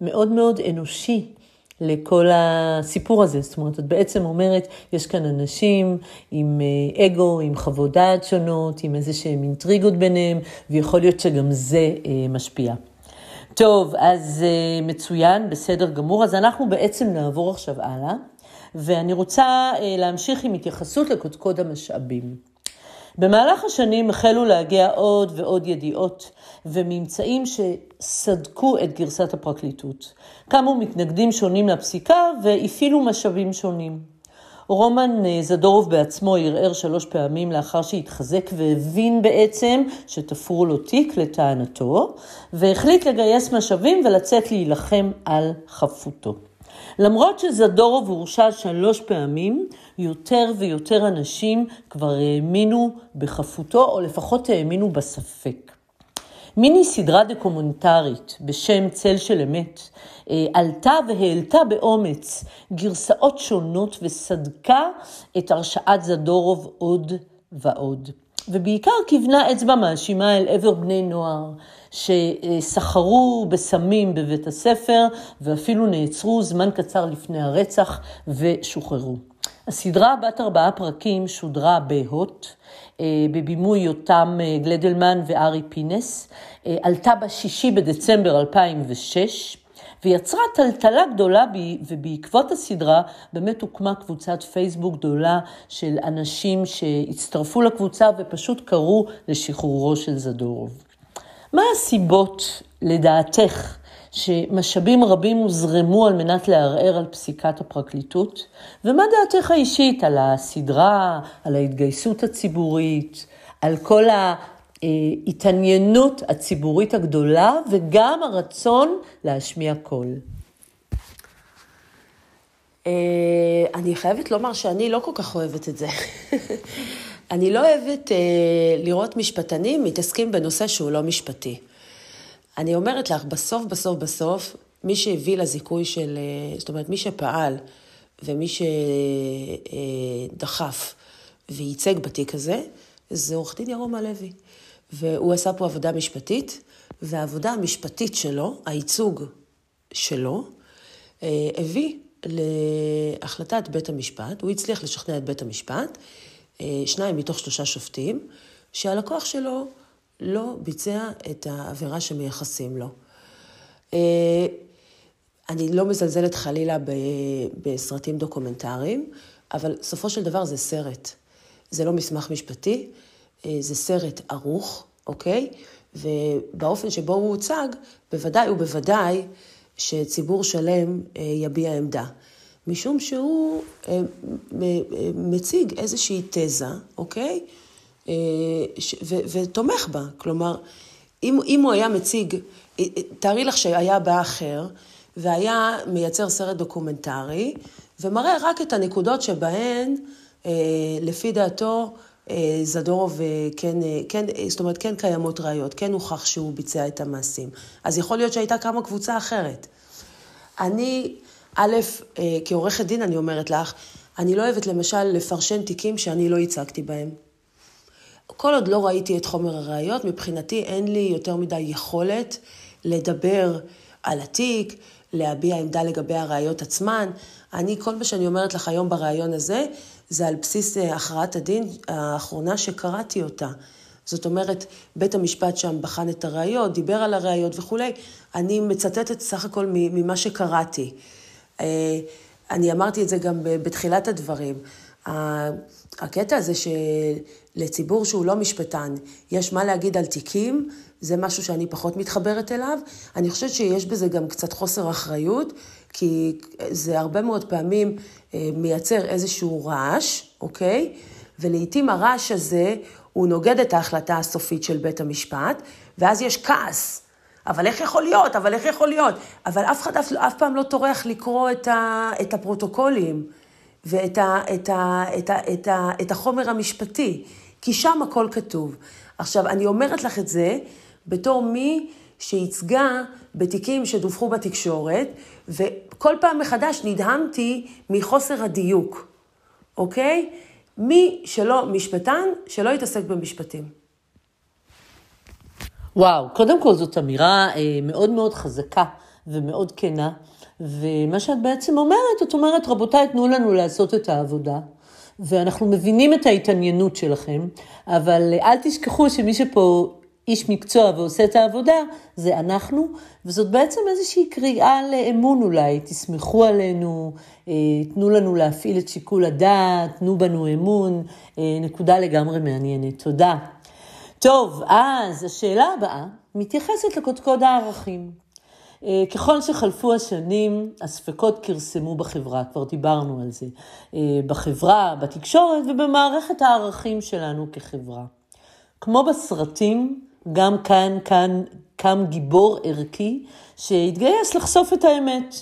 מאוד מאוד אנושי לכל הסיפור הזה. זאת אומרת, את בעצם אומרת, יש כאן אנשים עם אה, אגו, עם חוות דעת שונות, עם איזה שהם אינטריגות ביניהם, ויכול להיות שגם זה אה, משפיע. טוב, אז uh, מצוין, בסדר גמור. אז אנחנו בעצם נעבור עכשיו הלאה, ואני רוצה להמשיך עם התייחסות לקודקוד המשאבים. במהלך השנים החלו להגיע עוד ועוד ידיעות וממצאים שסדקו את גרסת הפרקליטות. קמו מתנגדים שונים לפסיקה והפעילו משאבים שונים. רומן אה, זדורוב בעצמו ערער שלוש פעמים לאחר שהתחזק והבין בעצם שתפרו לו תיק לטענתו, והחליט לגייס משאבים ולצאת להילחם על חפותו. למרות שזדורוב הורשע שלוש פעמים, יותר ויותר אנשים כבר האמינו בחפותו, או לפחות האמינו בספק. מיני סדרה דוקומנטרית בשם צל של אמת אה, עלתה והעלתה באומץ גרסאות שונות וסדקה את הרשעת זדורוב עוד ועוד. ובעיקר כיוונה אצבע מאשימה אל עבר בני נוער שסחרו בסמים בבית הספר ואפילו נעצרו זמן קצר לפני הרצח ושוחררו. הסדרה בת ארבעה פרקים שודרה בהוט, אה, בבימוי יותם אה, גלדלמן וארי פינס, עלתה ב-6 בדצמבר 2006, ויצרה טלטלה גדולה, ובעקבות הסדרה באמת הוקמה קבוצת פייסבוק גדולה של אנשים שהצטרפו לקבוצה ופשוט קראו לשחרורו של זדורוב. מה הסיבות, לדעתך, שמשאבים רבים הוזרמו על מנת לערער על פסיקת הפרקליטות? ומה דעתך האישית על הסדרה, על ההתגייסות הציבורית, על כל ההתעניינות הציבורית הגדולה וגם הרצון להשמיע קול. אה, אני חייבת לומר שאני לא כל כך אוהבת את זה. [LAUGHS] אני לא אוהבת אה, לראות משפטנים מתעסקים בנושא שהוא לא משפטי. אני אומרת לך, בסוף, בסוף, בסוף, מי שהביא לזיכוי של, אה, זאת אומרת, מי שפעל ומי שדחף וייצג בתיק הזה, זה עורך דין ירום הלוי. והוא עשה פה עבודה משפטית, והעבודה המשפטית שלו, הייצוג שלו, אה, הביא להחלטת בית המשפט, הוא הצליח לשכנע את בית המשפט, אה, שניים מתוך שלושה שופטים, שהלקוח שלו לא ביצע את העבירה שמייחסים לו. אה, אני לא מזלזלת חלילה בסרטים דוקומנטריים, אבל בסופו של דבר זה סרט. זה לא מסמך משפטי, זה סרט ערוך, אוקיי? ובאופן שבו הוא הוצג, בוודאי ובוודאי שציבור שלם אה, יביע עמדה. משום שהוא אה, מציג איזושהי תזה, אוקיי? ותומך בה. כלומר, אם, אם הוא היה מציג, תארי לך שהיה בא אחר, והיה מייצר סרט דוקומנטרי, ומראה רק את הנקודות שבהן, לפי דעתו, אה, זדורוב אה, כן, אה, כן, זאת אומרת, כן קיימות ראיות, כן הוכח שהוא ביצע את המעשים. אז יכול להיות שהייתה קמה קבוצה אחרת. אני, א', אה, כעורכת דין אני אומרת לך, אני לא אוהבת למשל לפרשן תיקים שאני לא ייצגתי בהם. כל עוד לא ראיתי את חומר הראיות, מבחינתי אין לי יותר מדי יכולת לדבר על התיק, להביע עמדה לגבי הראיות עצמן. אני, כל מה שאני אומרת לך היום בריאיון הזה, זה על בסיס אה, הכרעת הדין האחרונה שקראתי אותה. זאת אומרת, בית המשפט שם בחן את הראיות, דיבר על הראיות וכולי. אני מצטטת סך הכל ממה שקראתי. אה, אני אמרתי את זה גם בתחילת הדברים. הקטע הזה שלציבור שהוא לא משפטן, יש מה להגיד על תיקים, זה משהו שאני פחות מתחברת אליו. אני חושבת שיש בזה גם קצת חוסר אחריות, כי זה הרבה מאוד פעמים אה, מייצר איזשהו רעש, אוקיי? ולעיתים הרעש הזה, הוא נוגד את ההחלטה הסופית של בית המשפט, ואז יש כעס. אבל איך יכול להיות? אבל איך יכול להיות? אבל אף אחד אף, אף פעם לא טורח לקרוא את, ה, את הפרוטוקולים ואת ה, את ה, את ה, את ה, את החומר המשפטי, כי שם הכל כתוב. עכשיו, אני אומרת לך את זה בתור מי שייצגה בתיקים שדווחו בתקשורת, וכל פעם מחדש נדהמתי מחוסר הדיוק, אוקיי? מי שלא משפטן, שלא יתעסק במשפטים. וואו, קודם כל זאת אמירה אה, מאוד מאוד חזקה ומאוד כנה, ומה שאת בעצם אומרת, את אומרת, רבותיי, תנו לנו לעשות את העבודה. ואנחנו מבינים את ההתעניינות שלכם, אבל אל תשכחו שמי שפה איש מקצוע ועושה את העבודה, זה אנחנו, וזאת בעצם איזושהי קריאה לאמון אולי, תסמכו עלינו, אה, תנו לנו להפעיל את שיקול הדעת, תנו בנו אמון, אה, נקודה לגמרי מעניינת. תודה. טוב, אז השאלה הבאה מתייחסת לקודקוד הערכים. אה, ככל שחלפו השנים, הספקות כרסמו בחברה, כבר דיברנו על זה, בחברה, בתקשורת ובמערכת הערכים שלנו כחברה. כמו בסרטים, גם כאן, כאן קם גיבור ערכי שהתגייס לחשוף את האמת.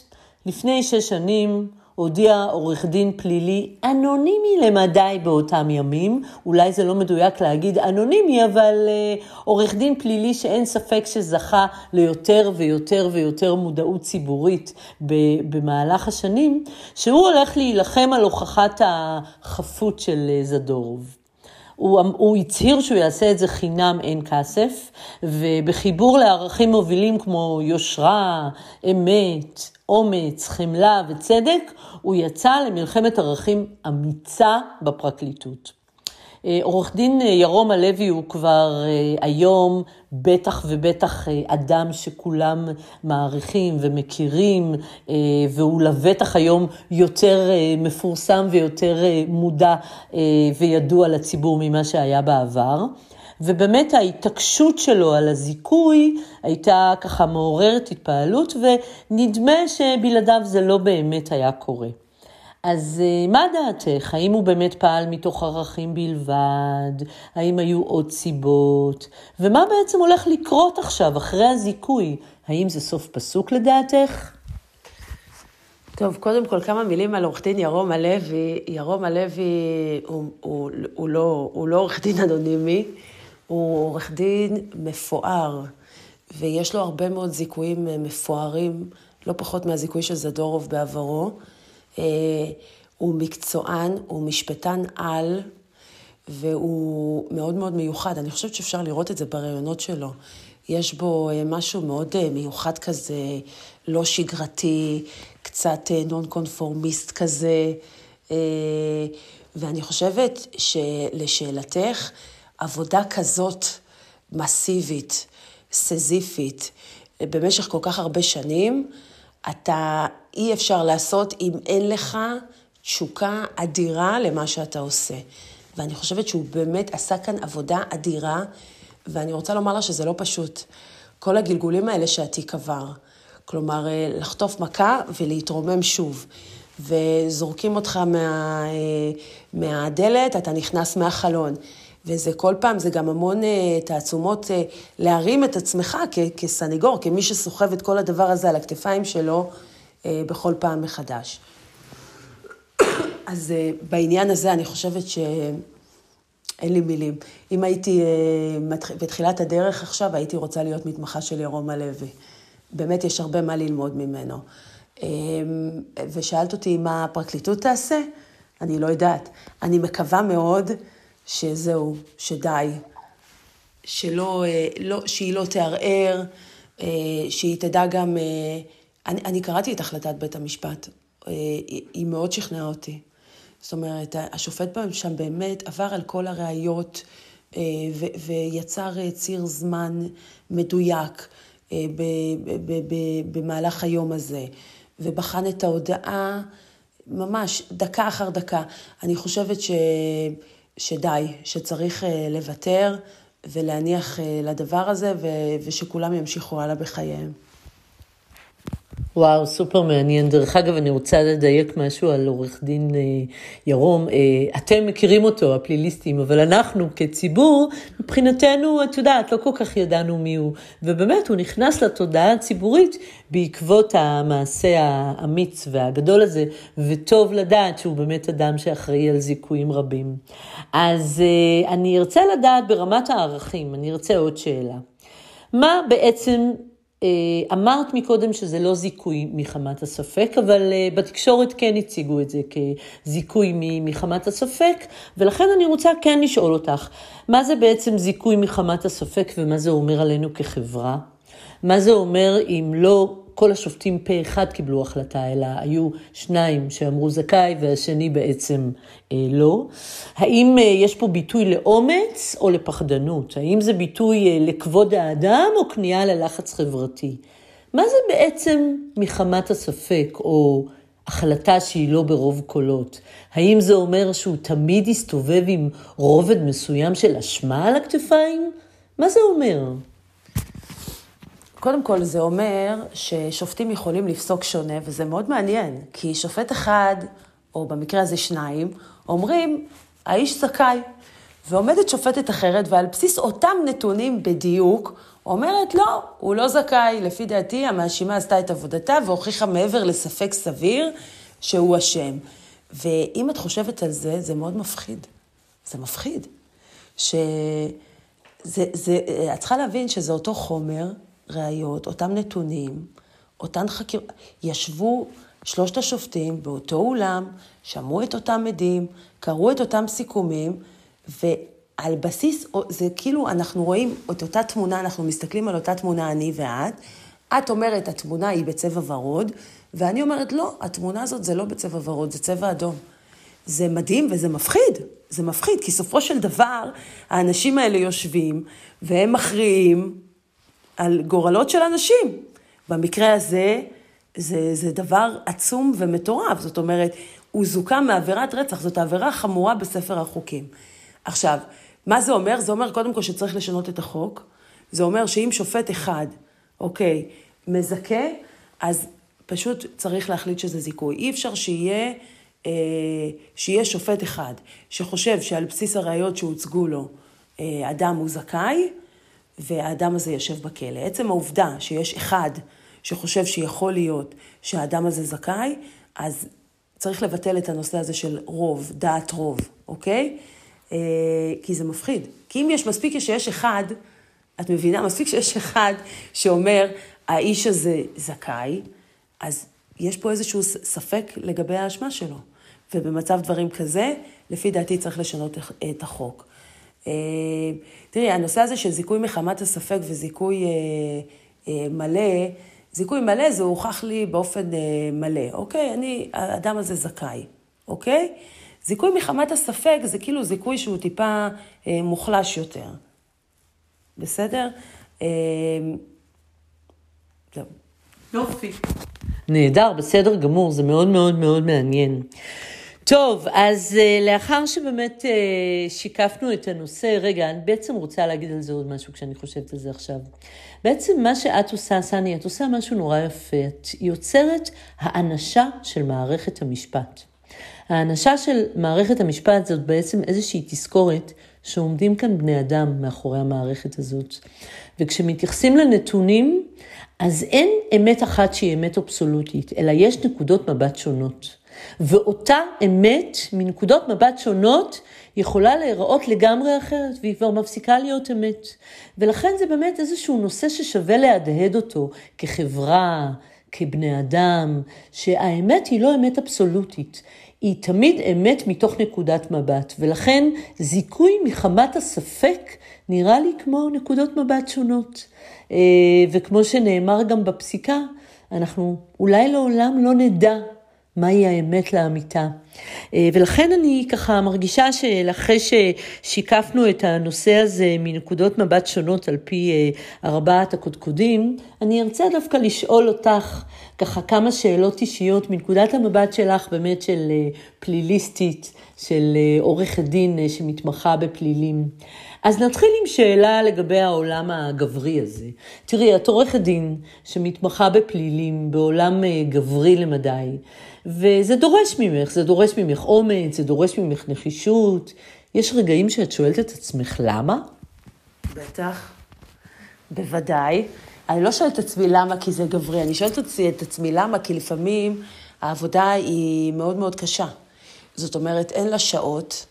לפני שש שנים הודיע עורך דין פלילי אנונימי למדי באותם ימים, אולי זה לא מדויק להגיד אנונימי, אבל uh, עורך דין פלילי שאין ספק שזכה ליותר ויותר ויותר מודעות ציבורית במהלך השנים, שהוא הולך להילחם על הוכחת החפות של uh, זדורוב. הוא, הוא הצהיר שהוא יעשה את זה חינם אין כסף, ובחיבור לערכים מובילים כמו יושרה, אמת, אומץ, חמלה וצדק, הוא יצא למלחמת ערכים אמיצה בפרקליטות. אה, עורך דין אה, ירום הלוי הוא כבר אה, היום בטח ובטח אדם שכולם מעריכים ומכירים, והוא לבטח היום יותר מפורסם ויותר מודע וידוע לציבור ממה שהיה בעבר. ובאמת ההתעקשות שלו על הזיכוי הייתה ככה מעוררת התפעלות, ונדמה שבלעדיו זה לא באמת היה קורה. אז אה, מה דעתך? האם הוא באמת פעל מתוך ערכים בלבד? האם היו עוד סיבות? ומה בעצם הולך לקרות עכשיו, אחרי הזיכוי? האם זה סוף פסוק לדעתך? טוב, קודם כל כמה מילים על עורך דין ירום הלוי. ירום הלוי הוא, הוא, הוא, לא, הוא לא דין אנונימי, הוא עורך דין מפואר, ויש לו הרבה מאוד זיכויים אה, מפוארים, לא פחות מהזיכוי של זדורוב בעברו. אה, הוא מקצוען, הוא משפטן על, והוא מאוד מאוד מיוחד. אני חושבת שאפשר לראות את זה בראיונות שלו. יש בו אה, משהו מאוד אה, מיוחד כזה, לא שגרתי, קצת נון קונפורמיסט כזה. ואני חושבת שלשאלתך, עבודה כזאת מסיבית, סזיפית, במשך כל כך הרבה שנים, אתה, אי אפשר לעשות אם אין לך תשוקה אדירה למה שאתה עושה. ואני חושבת שהוא באמת עשה כאן עבודה אדירה, ואני רוצה לומר לה שזה לא פשוט. כל הגלגולים האלה שהתיק עבר. כלומר, אה, לחטוף מכה ולהתרומם שוב. וזורקים אותך מה, אה, מהדלת, אתה נכנס מהחלון. וזה כל פעם, זה גם המון uh, תעצומות להרים את עצמך כ- כסניגור, כמי שסוחב את כל הדבר הזה על הכתפיים שלו בכל פעם מחדש. אז uh, בעניין הזה אני חושבת שאין לי מילים. אם הייתי uh, בתחילת הדרך עכשיו, הייתי רוצה להיות מתמחה של ירום הלוי. באמת יש הרבה מה ללמוד ממנו. ושאלת אותי מה הפרקליטות תעשה, אני לא יודעת. אני מקווה מאוד שזהו, שדי. שלא, לא, שהיא לא תערער, שהיא תדע גם... אני, אני קראתי את החלטת בית המשפט, היא מאוד שכנעה אותי. זאת אומרת, השופט שם באמת עבר על כל הראיות ויצר ציר זמן מדויק במהלך היום הזה. ובחן את ההודעה ממש דקה אחר דקה. אני חושבת ש... שדי, שצריך אה, לוותר ולהניח אה, לדבר הזה ו... ושכולם ימשיכו הלאה בחייהם. וואו, סופר מעניין. דרך אגב, אני רוצה לדייק משהו על עורך דין אה, ירום. אה, אתם מכירים אותו, הפליליסטים, אבל אנחנו כציבור, מבחינתנו, את יודעת, לא כל כך ידענו מי הוא. ובאמת, הוא נכנס לתודעה הציבורית בעקבות המעשה האמיץ והגדול הזה, וטוב לדעת שהוא באמת אדם שאחראי על זיכויים רבים. אז אה, אני ארצה לדעת ברמת הערכים, אני ארצה עוד שאלה. מה בעצם אמרת מקודם שזה לא זיכוי מחמת הספק, אבל אה, בתקשורת כן הציגו את זה כזיכוי מחמת הספק, ולכן אני רוצה כן לשאול אותך, מה זה בעצם זיכוי מחמת הספק ומה זה אומר עלינו כחברה? מה זה אומר אם לא כל השופטים פה אחד קיבלו החלטה, אלא היו שניים שאמרו זכאי והשני בעצם אה, לא. האם אה, יש פה ביטוי לאומץ או לפחדנות? האם זה ביטוי אה, לכבוד האדם או כניעה ללחץ חברתי? מה זה בעצם מחמת הספק או החלטה שהיא לא ברוב קולות? האם זה אומר שהוא תמיד יסתובב עם רובד מסוים של אשמה על הכתפיים? מה זה אומר? קודם כל, זה אומר ששופטים יכולים לפסוק שונה, וזה מאוד מעניין, כי שופט אחד, או במקרה הזה שניים, אומרים, האיש זכאי. ועומדת שופטת אחרת, ועל בסיס אותם נתונים בדיוק, אומרת, לא, הוא לא זכאי. לפי דעתי, המאשימה עשתה את עבודתה והוכיחה מעבר לספק סביר שהוא אשם. ואם את חושבת על זה, זה מאוד מפחיד. זה מפחיד. שזה, זה, את צריכה להבין שזה אותו חומר, ראיות, אותם נתונים, אותן חקירות, ישבו שלושת השופטים באותו אולם, שמעו את אותם עדים, קראו את אותם סיכומים, ועל בסיס, זה כאילו, אנחנו רואים את אותה תמונה, אנחנו מסתכלים על אותה תמונה, אני ואת. את אומרת, התמונה היא בצבע ורוד, ואני אומרת, לא, התמונה הזאת זה לא בצבע ורוד, זה צבע אדום. זה מדהים וזה מפחיד, זה מפחיד, כי סופו של דבר, האנשים האלה יושבים, והם מכריעים על גורלות של אנשים. במקרה הזה, זה, זה דבר עצום ומטורף. זאת אומרת, הוא זוכה מעבירת רצח, זאת העבירה חמורה בספר החוקים. עכשיו, מה זה אומר? זה אומר קודם כל שצריך לשנות את החוק. זה אומר שאם שופט אחד, אוקיי, מזכה, אז פשוט צריך להחליט שזה זיכוי. אי אפשר שיהיה, אה, שיהיה שופט אחד שחושב שעל בסיס הראיות שהוצגו לו, אה, אדם הוא זכאי, והאדם הזה יושב בכלא. עצם העובדה שיש אחד שחושב שיכול להיות שהאדם הזה זכאי, אז צריך לבטל את הנושא הזה של רוב, דעת רוב, אוקיי? אה, כי זה מפחיד. כי אם יש מספיק שיש אחד, את מבינה? מספיק שיש אחד שאומר, האיש הזה זכאי, אז יש פה איזשהו ספק לגבי האשמה שלו. ובמצב דברים כזה, לפי דעתי צריך לשנות את החוק. אה, תראי, הנושא הזה של זיכוי מחמת הספק וזיכוי אה, אה, מלא, זיכוי מלא זה הוכח לי באופן מלא, אוקיי? אני, האדם הזה זכאי, אוקיי? זיכוי מחמת הספק זה כאילו זיכוי שהוא טיפה מוחלש יותר. בסדר? זהו. יופי. נהדר, בסדר גמור, זה מאוד מאוד מאוד מעניין. טוב, אז uh, לאחר שבאמת uh, שיקפנו את הנושא, רגע, אני בעצם רוצה להגיד על זה עוד משהו כשאני חושבת על זה עכשיו. בעצם מה שאת עושה, סני, את עושה משהו נורא יפה. את יוצרת האנשה של מערכת המשפט. האנשה של מערכת המשפט זאת בעצם איזושהי תזכורת שעומדים כאן בני אדם מאחורי המערכת הזאת. וכשמתייחסים לנתונים, אז אין אמת אחת שהיא אמת אבסולוטית, אלא יש נקודות מבט שונות. ואותה אמת, מנקודות מבט שונות, יכולה להיראות לגמרי אחרת, והיא כבר מפסיקה להיות אמת. ולכן זה באמת איזשהו נושא ששווה להדהד אותו כחברה, כבני אדם, שהאמת היא לא אמת אבסולוטית, היא תמיד אמת מתוך נקודת מבט, ולכן זיכוי מחמת הספק נראה לי כמו נקודות מבט שונות. אה, וכמו שנאמר גם בפסיקה, אנחנו אולי לעולם לא נדע מהי האמת לאמיתה. אה, ולכן אני ככה מרגישה שאחרי ששיקפנו את הנושא הזה מנקודות מבט שונות על פי אה, ארבעת הקודקודים, אני ארצה דווקא לשאול אותך ככה כמה שאלות אישיות מנקודת המבט שלך באמת של אה, פליליסטית, של עורכת דין שמתמחה בפלילים. אז נתחיל עם שאלה לגבי העולם הגברי הזה. תראי, את עורכת דין שמתמחה בפלילים, בעולם גברי למדי. וזה דורש ממך, זה דורש ממך אומץ, זה דורש ממך נחישות. יש רגעים שאת שואלת את עצמך למה? בטח, בוודאי. אני לא שואלת את עצמי למה כי זה גברי, אני שואלת את עצמי למה כי לפעמים העבודה היא מאוד מאוד קשה. זאת אומרת, אין לה שעות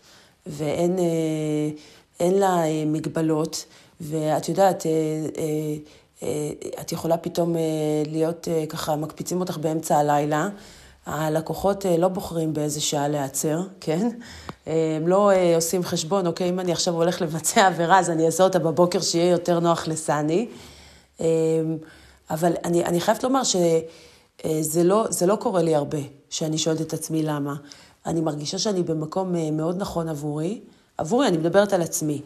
ואין אה, לה אה, מגבלות, ואת יודעת, אה, את יכולה פתאום להיות ככה, מקפיצים אותך באמצע הלילה. הלקוחות אה, לא בוחרים באיזה שעה להיעצר, כן? אה, הם לא אה, עושים חשבון, אוקיי, אם אני עכשיו הולך לבצע עבירה, אז אני אעשה אותה בבוקר, שיהיה יותר נוח לסני. אבל אני, אני חייבת לומר שזה לא, לא קורה לי הרבה, שאני שואלת את עצמי למה. אני מרגישה שאני במקום מאוד נכון עבורי. עבורי, אני מדברת על עצמי.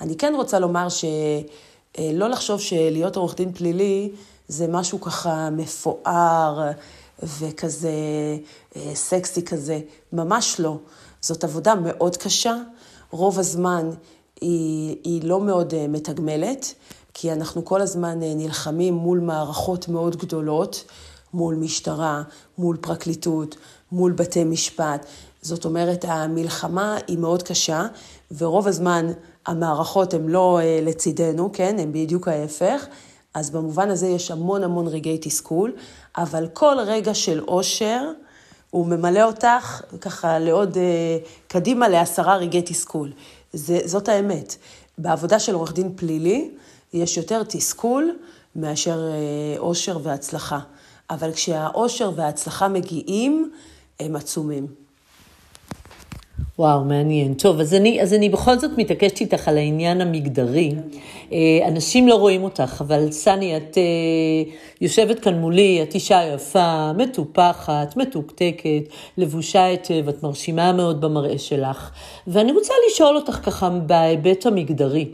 אני כן רוצה לומר שלא לחשוב שלהיות עורך דין פלילי זה משהו ככה מפואר, וכזה אה, סקסי כזה, ממש לא. זאת עבודה מאוד קשה, רוב הזמן היא, היא לא מאוד אה, מתגמלת, כי אנחנו כל הזמן אה, נלחמים מול מערכות מאוד גדולות, מול משטרה, מול פרקליטות, מול בתי משפט. זאת אומרת, המלחמה היא מאוד קשה, ורוב הזמן המערכות הן לא לצידנו, כן? הן בדיוק ההפך. אז במובן הזה יש המון המון רגעי תסכול, אבל כל רגע של אושר, הוא ממלא אותך ככה לעוד, אה, קדימה לעשרה רגעי תסכול. זה, זאת האמת. בעבודה של עורך דין פלילי, יש יותר תסכול מאשר אה, אושר והצלחה. אבל כשהאושר וההצלחה מגיעים, הם עצומים. וואו, מעניין. טוב, אז אני, אז אני בכל זאת מתעקשת איתך על העניין המגדרי. אה, אנשים לא רואים אותך, אבל סני, את אה, יושבת כאן מולי, את אישה יפה, מטופחת, מתוקתקת, לבושה היטב, את מרשימה מאוד במראה שלך. ואני רוצה לשאול אותך ככה בהיבט המגדרי,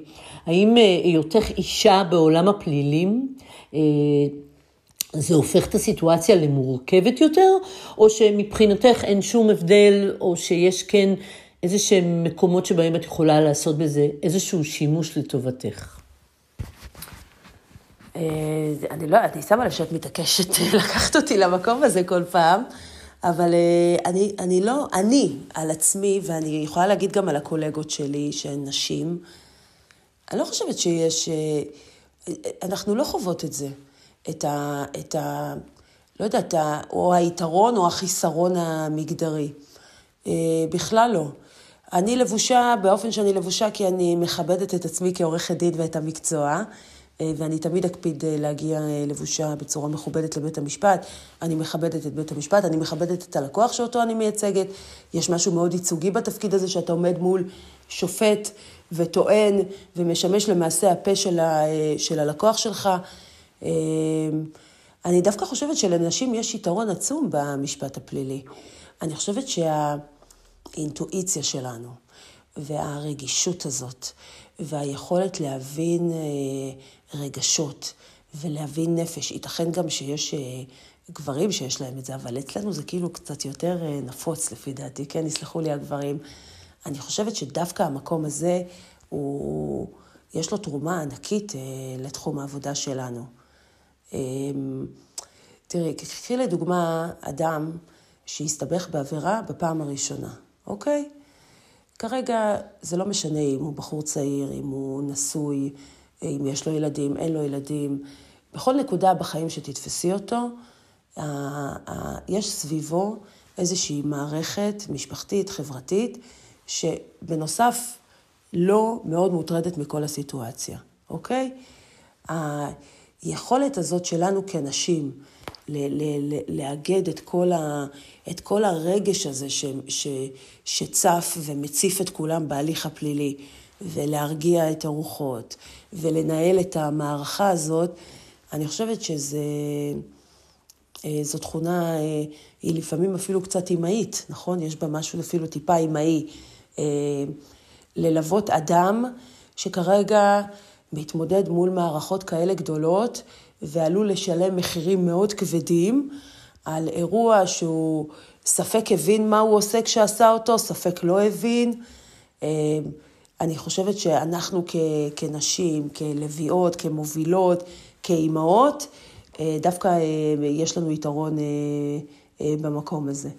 האם אה, היותך אישה בעולם הפלילים, זה הופך את הסיטואציה למורכבת יותר, או שמבחינתך אין שום הבדל, או שיש כן איזה שהם מקומות שבהם את יכולה לעשות בזה איזשהו שימוש לטובתך? אה, אני לא, אני שמה לב שאת מתעקשת [LAUGHS] לקחת אותי למקום הזה כל פעם, אבל אה, אני, אני לא, אני על עצמי, ואני יכולה להגיד גם על הקולגות שלי, שהן נשים, אני לא חושבת שיש, אה, אנחנו לא חוות את זה. את ה... את ה לא יודעת, או היתרון או החיסרון המגדרי. אה, בכלל לא. אני לבושה באופן שאני לבושה כי אני מכבדת את עצמי כעורכת דין ואת המקצוע, אה, ואני תמיד אקפיד אה, להגיע לבושה בצורה מכובדת לבית המשפט. אני מכבדת את בית המשפט, אני מכבדת את הלקוח שאותו אני מייצגת. יש משהו מאוד ייצוגי בתפקיד הזה, שאתה עומד מול שופט וטוען ומשמש למעשה הפה של, ה, של הלקוח שלך. אמ, אני דווקא חושבת שלנשים יש יתרון עצום במשפט הפלילי. אני חושבת שהאינטואיציה שלנו והרגישות הזאת והיכולת להבין אה, רגשות ולהבין נפש, ייתכן גם שיש אה, גברים שיש להם את זה, אבל אצלנו זה כאילו קצת יותר אה, נפוץ לפי דעתי, כן, יסלחו לי הגברים. אני חושבת שדווקא המקום הזה, הוא, יש לו תרומה ענקית לתחום העבודה שלנו. אמ, תראי, קחי לדוגמה אדם שהסתבך בעבירה בפעם הראשונה, אוקיי? כרגע זה לא משנה אם הוא בחור צעיר, אם הוא נשוי, אם יש לו ילדים, אין לו ילדים. בכל נקודה בחיים שתתפסי אותו, יש סביבו איזושהי מערכת משפחתית, חברתית, שבנוסף לא מאוד מוטרדת מכל הסיטואציה, אוקיי? היכולת הזאת שלנו כנשים לאגד את כל, ה, את כל הרגש הזה ש, ש, שצף ומציף את כולם בהליך הפלילי, ולהרגיע את הרוחות, ולנהל את המערכה הזאת, אני חושבת שזו אה, תכונה, אה, היא לפעמים אפילו קצת אמהית, נכון? יש בה משהו אפילו טיפה אמהי. אה, ללוות אדם שכרגע מתמודד מול מערכות כאלה גדולות, ועלול לשלם מחירים מאוד כבדים על אירוע שהוא ספק הבין מה הוא עושה כשעשה אותו, ספק לא הבין. אני חושבת שאנחנו כ, כנשים, כלביאות, כמובילות, כאימהות, אה, דווקא אה, יש לנו יתרון אה, במקום הזה.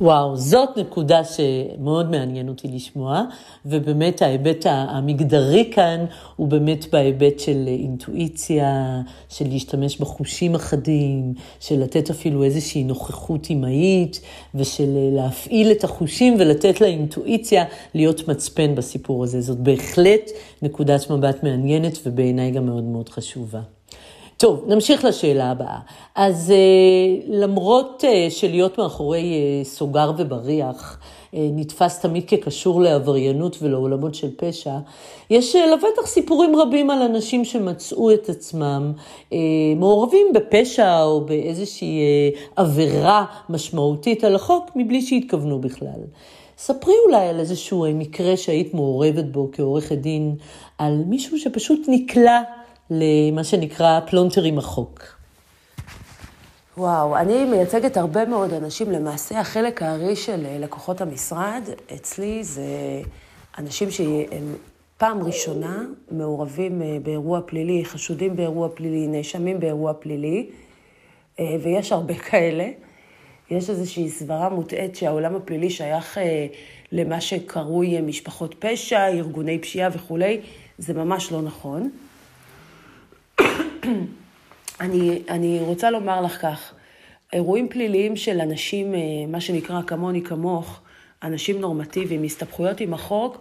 וואו, זאת נקודה שמאוד מעניין אותי לשמוע, ובאמת ההיבט המגדרי כאן הוא באמת בהיבט של אינטואיציה, של להשתמש בחושים אחדים, של לתת אפילו איזושהי נוכחות אמהית, ושל להפעיל את החושים ולתת לאינטואיציה להיות מצפן בסיפור הזה. זאת בהחלט נקודת מבט מעניינת ובעיניי גם מאוד מאוד חשובה. טוב, נמשיך לשאלה הבאה. אז uh, למרות uh, שלהיות מאחורי uh, סוגר ובריח נתפס תמיד כקשור לעבריינות ולעולמות של פשע, יש לבטח סיפורים רבים על אנשים שמצאו את עצמם מעורבים בפשע או באיזושהי עבירה משמעותית על החוק מבלי שהתכוונו בכלל. ספרי אולי על איזשהו מקרה שהיית מעורבת בו כעורכת דין, על מישהו שפשוט נקלע למה שנקרא פלונטר עם החוק? וואו, אני מייצגת הרבה מאוד אנשים. למעשה, החלק הארי של אה, לקוחות המשרד אצלי זה אנשים שהם פעם ראשונה מעורבים אה, באירוע פלילי, חשודים באירוע פלילי, נאשמים באירוע פלילי, אה, ויש הרבה [LAUGHS] כאלה. יש איזושהי סברה מוטעית שהעולם הפלילי שייך למה שקרוי משפחות פשע, ארגוני פשיעה וכולי. זה ממש לא נכון. אני, אני רוצה לומר לך כך, אירועים פליליים של אנשים, אה, מה שנקרא כמוני כמוך, אנשים נורמטיביים, הסתבכויות עם החוק,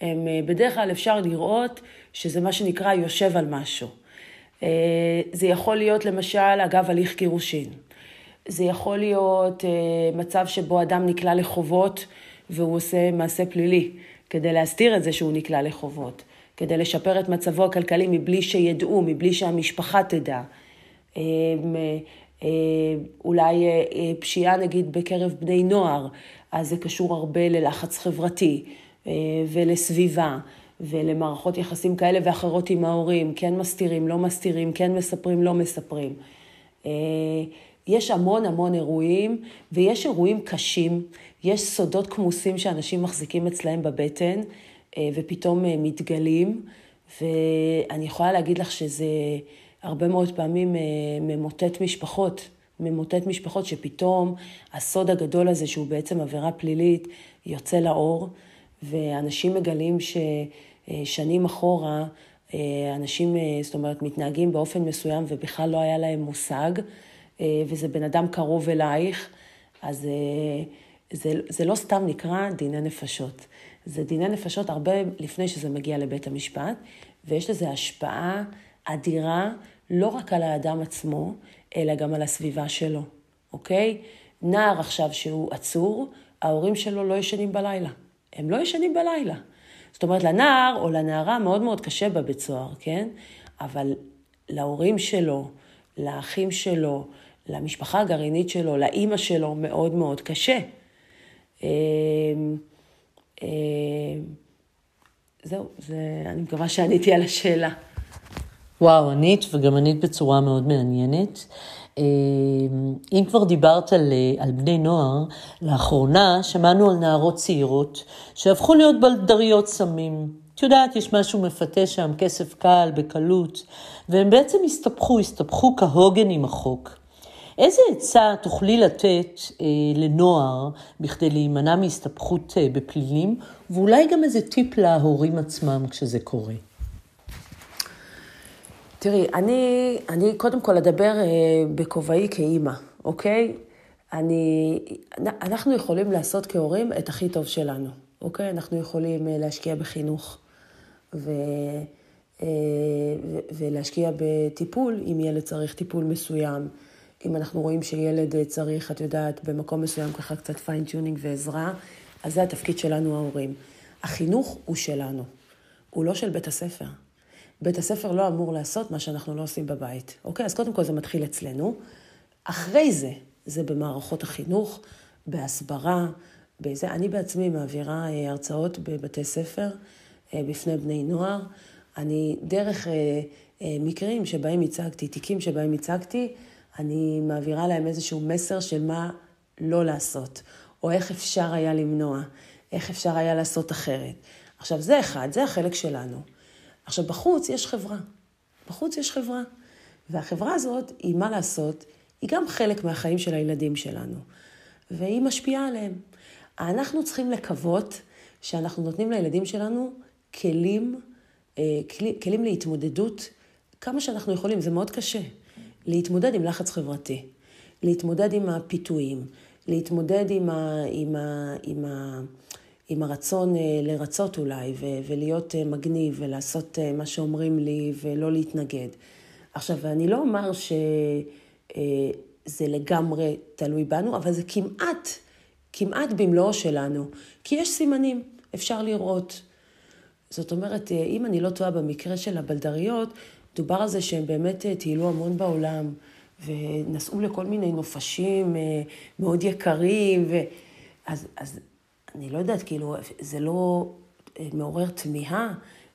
הם אה, בדרך כלל אפשר לראות שזה מה שנקרא יושב על משהו. אה, זה יכול להיות למשל אגב הליך גירושין. זה יכול להיות מצב שבו אדם נקלע לחובות והוא עושה מעשה פלילי כדי להסתיר את זה שהוא נקלע לחובות. כדי לשפר את מצבו הכלכלי מבלי שידעו, מבלי שהמשפחה תדע. אמ, אה, אולי אה, פשיעה נגיד בקרב בני נוער, אז זה קשור הרבה ללחץ חברתי אה, ולסביבה ולמערכות יחסים כאלה ואחרות עם ההורים, כן מסתירים, לא מסתירים, כן מספרים, לא מספרים. יש המון המון אירועים, ויש אירועים קשים, יש סודות כמוסים שאנשים מחזיקים אצלהם בבטן, אה, ופתאום אה, מתגלים, ואני יכולה להגיד לך שזה הרבה מאוד פעמים אה, ממוטט משפחות, ממוטט משפחות שפתאום הסוד הגדול הזה, שהוא בעצם עבירה פלילית, יוצא לאור, ואנשים מגלים ששנים אחורה, אנשים, זאת אומרת, מתנהגים באופן מסוים ובכלל לא היה להם מושג, וזה בן אדם קרוב אלייך, אז זה, זה לא סתם נקרא דיני נפשות. זה דיני נפשות הרבה לפני שזה מגיע לבית המשפט, ויש לזה השפעה אדירה לא רק על האדם עצמו, אלא גם על הסביבה שלו, אוקיי? נער עכשיו שהוא עצור, ההורים שלו לא ישנים בלילה. הם לא ישנים בלילה. זאת אומרת, לנער או לנערה מאוד מאוד קשה בבית סוהר, כן? אבל להורים שלו, לאחים שלו, למשפחה הגרעינית שלו, לאימא שלו, מאוד מאוד קשה. אה, זהו, זה, אני מקווה שעניתי על השאלה. וואו, ענית, וגם ענית בצורה מאוד מעניינת. אה, אם כבר דיברת על, אה, על בני נוער, לאחרונה שמענו על נערות צעירות שהפכו להיות בלדריות סמים. את יודעת, יש משהו מפתה שם, כסף קל, בקלות, והם בעצם הסתבכו, הסתבכו כהוגן עם החוק. איזה עצה תוכלי לתת אה, לנוער בכדי להימנע מהסתבכות אה, בפלילים, ואולי גם איזה טיפ להורים עצמם כשזה קורה? תראי, אני, אני קודם כל אדבר אה, בכובעי כאימא, אוקיי? אני, אנחנו יכולים לעשות כהורים את הכי טוב שלנו, אוקיי? אנחנו יכולים אה, להשקיע בחינוך, ו... אה, ולהשקיע בטיפול, אם ילד צריך טיפול מסוים. אם אנחנו רואים שילד צריך, את יודעת, במקום מסוים ככה קצת fine tuning ועזרה, אז זה התפקיד שלנו ההורים. החינוך הוא שלנו, הוא לא של בית הספר. בית הספר לא אמור לעשות מה שאנחנו לא עושים בבית, אוקיי? אז קודם כל זה מתחיל אצלנו. אחרי זה, זה במערכות החינוך, בהסברה, בזה. אני בעצמי מעבירה אה, הרצאות בבתי ספר אה, בפני בני נוער. אני, דרך אה, מקרים שבהם הצגתי, תיקים שבהם הצגתי, אני מעבירה להם איזשהו מסר של מה לא לעשות, או איך אפשר היה למנוע, איך אפשר היה לעשות אחרת. עכשיו, זה אחד, זה החלק שלנו. עכשיו, בחוץ יש חברה. בחוץ יש חברה. והחברה הזאת, היא מה לעשות, היא גם חלק מהחיים של הילדים שלנו, והיא משפיעה עליהם. אנחנו צריכים לקוות שאנחנו נותנים לילדים שלנו כלים, אה, כלים להתמודדות כמה שאנחנו יכולים, זה מאוד קשה. להתמודד עם לחץ חברתי, להתמודד עם הפיתויים, להתמודד עם, ה, עם, ה, עם, ה, עם הרצון אה, לרצות אולי, ו, ולהיות אה, מגניב, ולעשות אה, מה שאומרים לי, ולא להתנגד. עכשיו, אני לא אומר שזה לגמרי תלוי בנו, אבל זה כמעט, כמעט במלואו שלנו, כי יש סימנים, אפשר לראות. זאת אומרת, אם אני לא טועה במקרה של הבלדריות, דובר על זה שהם באמת אה, טיילו המון בעולם, ונסעו לכל מיני נופשים אה, מאוד יקרים, ו... אז, אז אני לא יודעת, כאילו, זה לא אה, מעורר תמיהה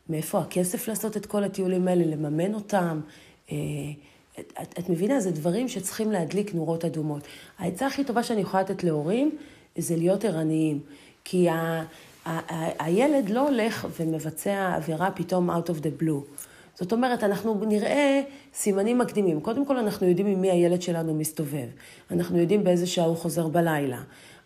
מאיפה הכסף לעשות את כל הטיולים האלה, לממן אותם. את, את, את מבינה, זה דברים שצריכים להדליק נורות אדומות. העצה הכי טובה שאני יכולה לתת להורים זה להיות ערניים. כי ה, ה, ה, הילד לא הולך ומבצע עבירה פתאום out of the blue. זאת אומרת, אנחנו נראה סימנים מקדימים. קודם כל, אנחנו יודעים עם מי הילד שלנו מסתובב. אנחנו יודעים באיזה שעה הוא חוזר בלילה.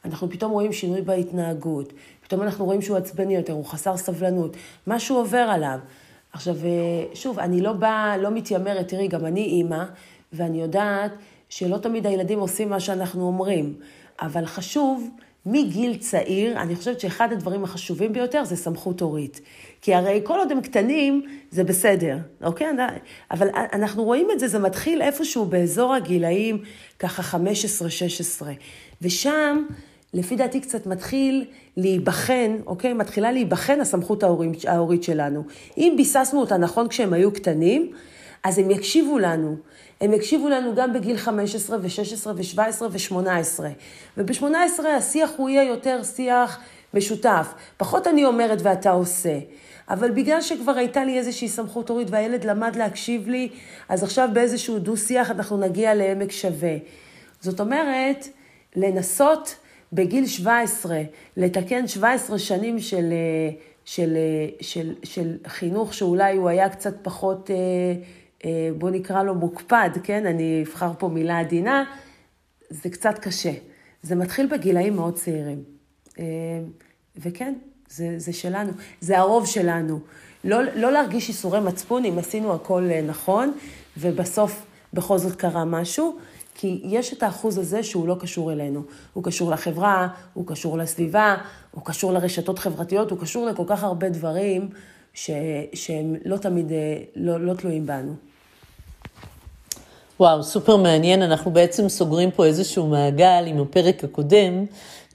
אנחנו פתאום רואים שינוי בהתנהגות. פתאום אנחנו רואים שהוא עצבני יותר, הוא חסר סבלנות. משהו עובר עליו. עכשיו, אה, שוב, אני לא באה, לא מתיימרת, תראי, גם אני אימא, ואני יודעת שלא תמיד הילדים עושים מה שאנחנו אומרים. אבל חשוב מגיל צעיר, אני חושבת שאחד הדברים החשובים ביותר זה סמכות הורית. כי הרי כל עוד הם קטנים, זה בסדר, אוקיי? אבל אנחנו רואים את זה, זה מתחיל איפשהו באזור הגילאים, ככה 15-16. ושם, לפי דעתי, קצת מתחיל להיבחן, אוקיי? מתחילה להיבחן הסמכות ההורית, ההורית שלנו. אם ביססנו אותה נכון כשהם היו קטנים, אז הם יקשיבו לנו. הם יקשיבו לנו גם בגיל 15 ו-16 ו-17 ו-18. וב-18 השיח הוא יהיה יותר שיח משותף. פחות אני אומרת ואתה עושה. אבל בגלל שכבר הייתה לי איזושהי סמכות הורית והילד למד להקשיב לי, אז עכשיו באיזשהו דו-שיח אנחנו נגיע לעמק שווה. זאת אומרת, לנסות בגיל 17, לתקן 17 שנים של, של, של, של, של חינוך שאולי הוא היה קצת פחות... אה, אה, בוא נקרא לו מוקפד, כן? אני אבחר פה מילה עדינה, זה קצת קשה. זה מתחיל בגילאים מאוד צעירים. אה, וכן, זה, זה שלנו, זה הרוב שלנו. לא, לא להרגיש איסורי מצפון אם עשינו הכל אה, נכון, ובסוף בכל זאת קרה משהו, כי יש את האחוז הזה שהוא לא קשור אלינו. הוא קשור לחברה, הוא קשור לסביבה, הוא קשור לרשתות חברתיות, הוא קשור לכל כך הרבה דברים ש, שהם לא תמיד, לא, לא תלויים בנו. וואו, סופר מעניין. אנחנו בעצם סוגרים פה איזשהו מעגל עם הפרק הקודם,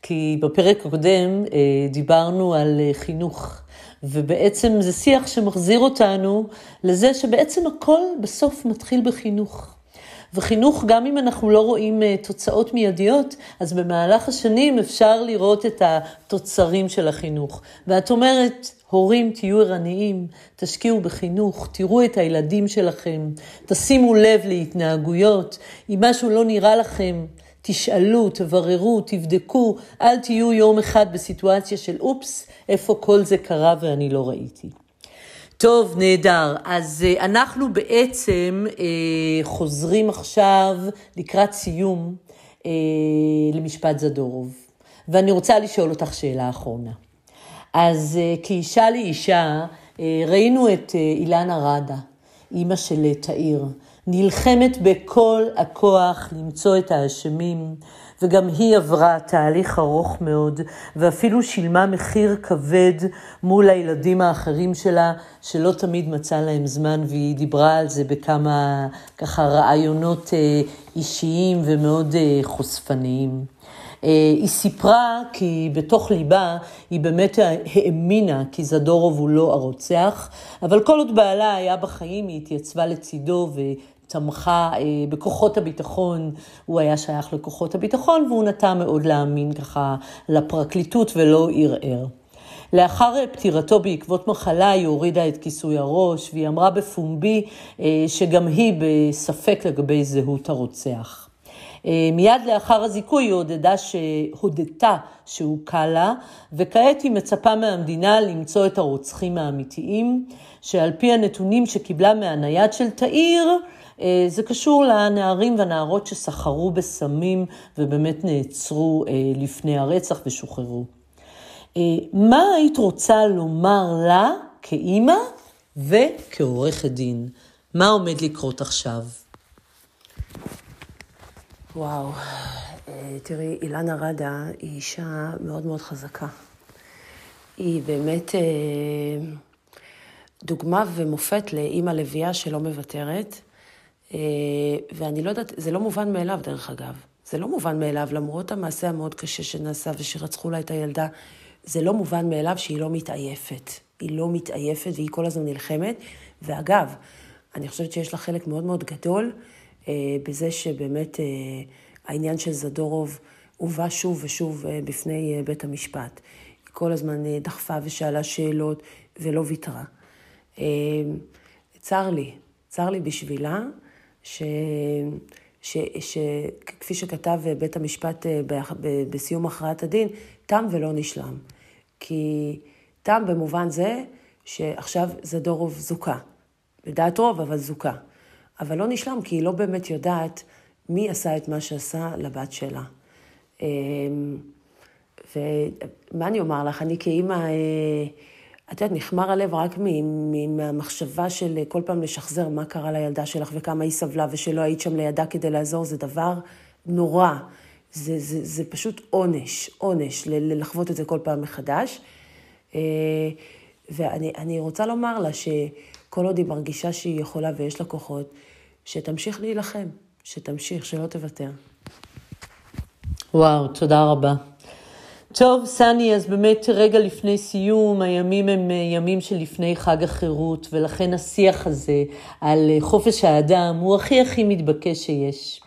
כי בפרק הקודם אה, דיברנו על אה, חינוך. ובעצם זה שיח שמחזיר אותנו לזה שבעצם הכל בסוף מתחיל בחינוך. וחינוך, גם אם אנחנו לא רואים אה, תוצאות מיידיות, אז במהלך השנים אפשר לראות את התוצרים של החינוך. ואת אומרת, הורים, תהיו ערניים, תשקיעו בחינוך, תראו את הילדים שלכם, תשימו לב להתנהגויות. אם משהו לא נראה לכם, תשאלו, תבררו, תבדקו, אל תהיו יום אחד בסיטואציה של אופס, איפה כל זה קרה ואני לא ראיתי. טוב, נהדר. אז uh, אנחנו בעצם uh, חוזרים עכשיו לקראת סיום uh, למשפט זדורוב. ואני רוצה לשאול אותך שאלה אחרונה. אז uh, כאישה לאישה, uh, ראינו את uh, אילנה רדה, אימא של תאיר, נלחמת בכל הכוח למצוא את האשמים, וגם היא עברה תהליך ארוך מאוד, ואפילו שילמה מחיר כבד מול הילדים האחרים שלה, שלא תמיד מצא להם זמן, והיא דיברה על זה בכמה ככה רעיונות אה, אישיים ומאוד אה, חושפניים. אה, היא סיפרה כי בתוך ליבה היא באמת האמינה כי זדורוב הוא לא הרוצח, אבל כל עוד בעלה היה בחיים היא התייצבה לצידו ותמכה אה, בכוחות הביטחון, הוא היה שייך לכוחות הביטחון והוא נטה מאוד להאמין ככה לפרקליטות ולא ערער. לאחר פטירתו בעקבות מחלה היא הורידה את כיסוי הראש והיא אמרה בפומבי אה, שגם היא בספק לגבי זהות הרוצח. אה, מיד לאחר הזיכוי היא הודדה שהודתה שהוא קל לה, וכעת היא מצפה מהמדינה למצוא את הרוצחים האמיתיים, שעל פי הנתונים שקיבלה מהנייד של תאיר, אה, זה קשור לנערים והנערות שסחרו בסמים ובאמת נעצרו אה, לפני הרצח ושוחררו. מה היית רוצה לומר לה כאימא וכעורכת דין? מה עומד לקרות עכשיו? וואו, אה, תראי, אילנה רדה היא אישה מאוד מאוד חזקה. היא באמת אה, דוגמה ומופת לאימא לביאה שלא מוותרת, אה, ואני לא יודעת, זה לא מובן מאליו דרך אגב. זה לא מובן מאליו, למרות המעשה המאוד קשה שנעשה ושרצחו לה את הילדה, זה לא מובן מאליו שהיא לא מתעייפת. היא לא מתעייפת והיא כל הזמן נלחמת. ואגב, אני חושבת שיש לה חלק מאוד מאוד גדול. אה, בזה שבאמת אה, העניין של זדורוב הובא שוב ושוב אה, בפני בית המשפט. היא כל הזמן דחפה ושאלה שאלות ולא ויתרה. צר לי, צר לי בשבילה, ש... שכפי שכתב בית המשפט בסיום הכרעת הדין, תם ולא נשלם. כי תם במובן זה שעכשיו זדורוב זוכה. לדעת רוב, אבל זוכה. אבל לא נשלם, כי היא לא באמת יודעת מי עשה את מה שעשה לבת שלה. אמ, ומה אני אומר לך, אני כאימא, אה, את יודעת, נחמר הלב רק מהמחשבה של כל פעם לשחזר מה קרה לילדה שלך וכמה היא סבלה ושלא היית שם לידה כדי לעזור, זה דבר נורא. זה, זה, זה פשוט עונש, עונש, לחוות את זה כל פעם מחדש. אה, ואני רוצה לומר לה שכל עוד היא מרגישה שהיא יכולה ויש לה כוחות, שתמשיך להילחם, שתמשיך, שלא תוותר. וואו, תודה רבה. טוב, סני, אז באמת רגע לפני סיום, הימים הם אה, ימים שלפני חג החירות, ולכן השיח הזה על אה, חופש האדם הוא הכי הכי מתבקש שיש.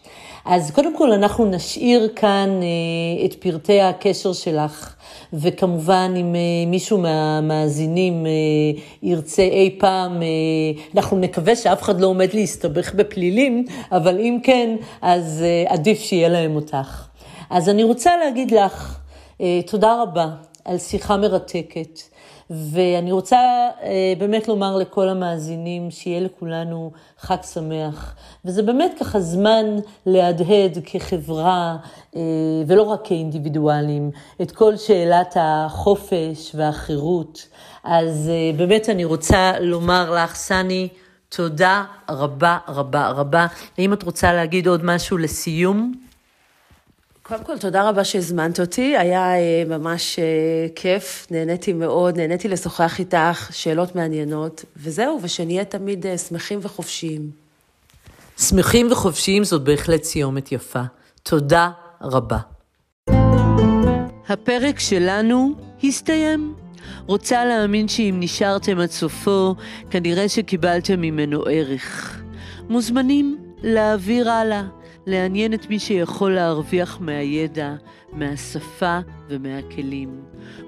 אז קודם כל אנחנו נשאיר כאן אה, את פרטי הקשר שלך וכמובן, אם אה, מישהו מהמאזינים אה, ירצה אי פעם, אה, אנחנו נקווה שאף אחד לא עומד להסתבך בפלילים, אבל אם כן, אז עדיף שיהיה להם אותך. אז אני רוצה להגיד לך תודה רבה על שיחה מרתקת. ואני רוצה אה, באמת לומר לכל המאזינים, שיהיה לכולנו חג שמח. וזה באמת ככה זמן להדהד כחברה, אה, ולא רק כאינדיבידואלים, את כל שאלת החופש והחירות. אז אה, באמת אני רוצה לומר לך, סני, תודה רבה רבה רבה. האם את רוצה להגיד עוד משהו לסיום? קודם כל, תודה רבה שהזמנת אותי, היה אה, ממש אה, כיף, נהניתי מאוד, נהניתי לשוחח איתך, שאלות מעניינות, וזהו, ושנהיה תמיד אה, שמחים וחופשיים. שמחים וחופשיים זאת בהחלט סיומת יפה. תודה רבה. הפרק שלנו הסתיים. רוצה להאמין שאם נשארתם עד סופו, כנראה שקיבלתם ממנו ערך. מוזמנים להעביר הלאה. לעניין את מי שיכול להרוויח מהידע, מהשפה ומהכלים.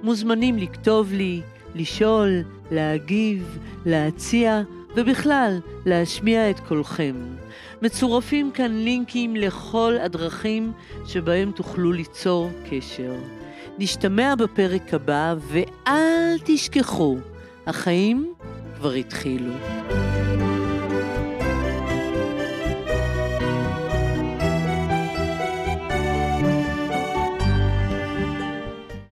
מוזמנים לכתוב לי, לשאול, להגיב, להציע, ובכלל, להשמיע את קולכם. מצורפים כאן לינקים לכל הדרכים שבהם תוכלו ליצור קשר. נשתמע בפרק הבא, ואל תשכחו, החיים כבר התחילו.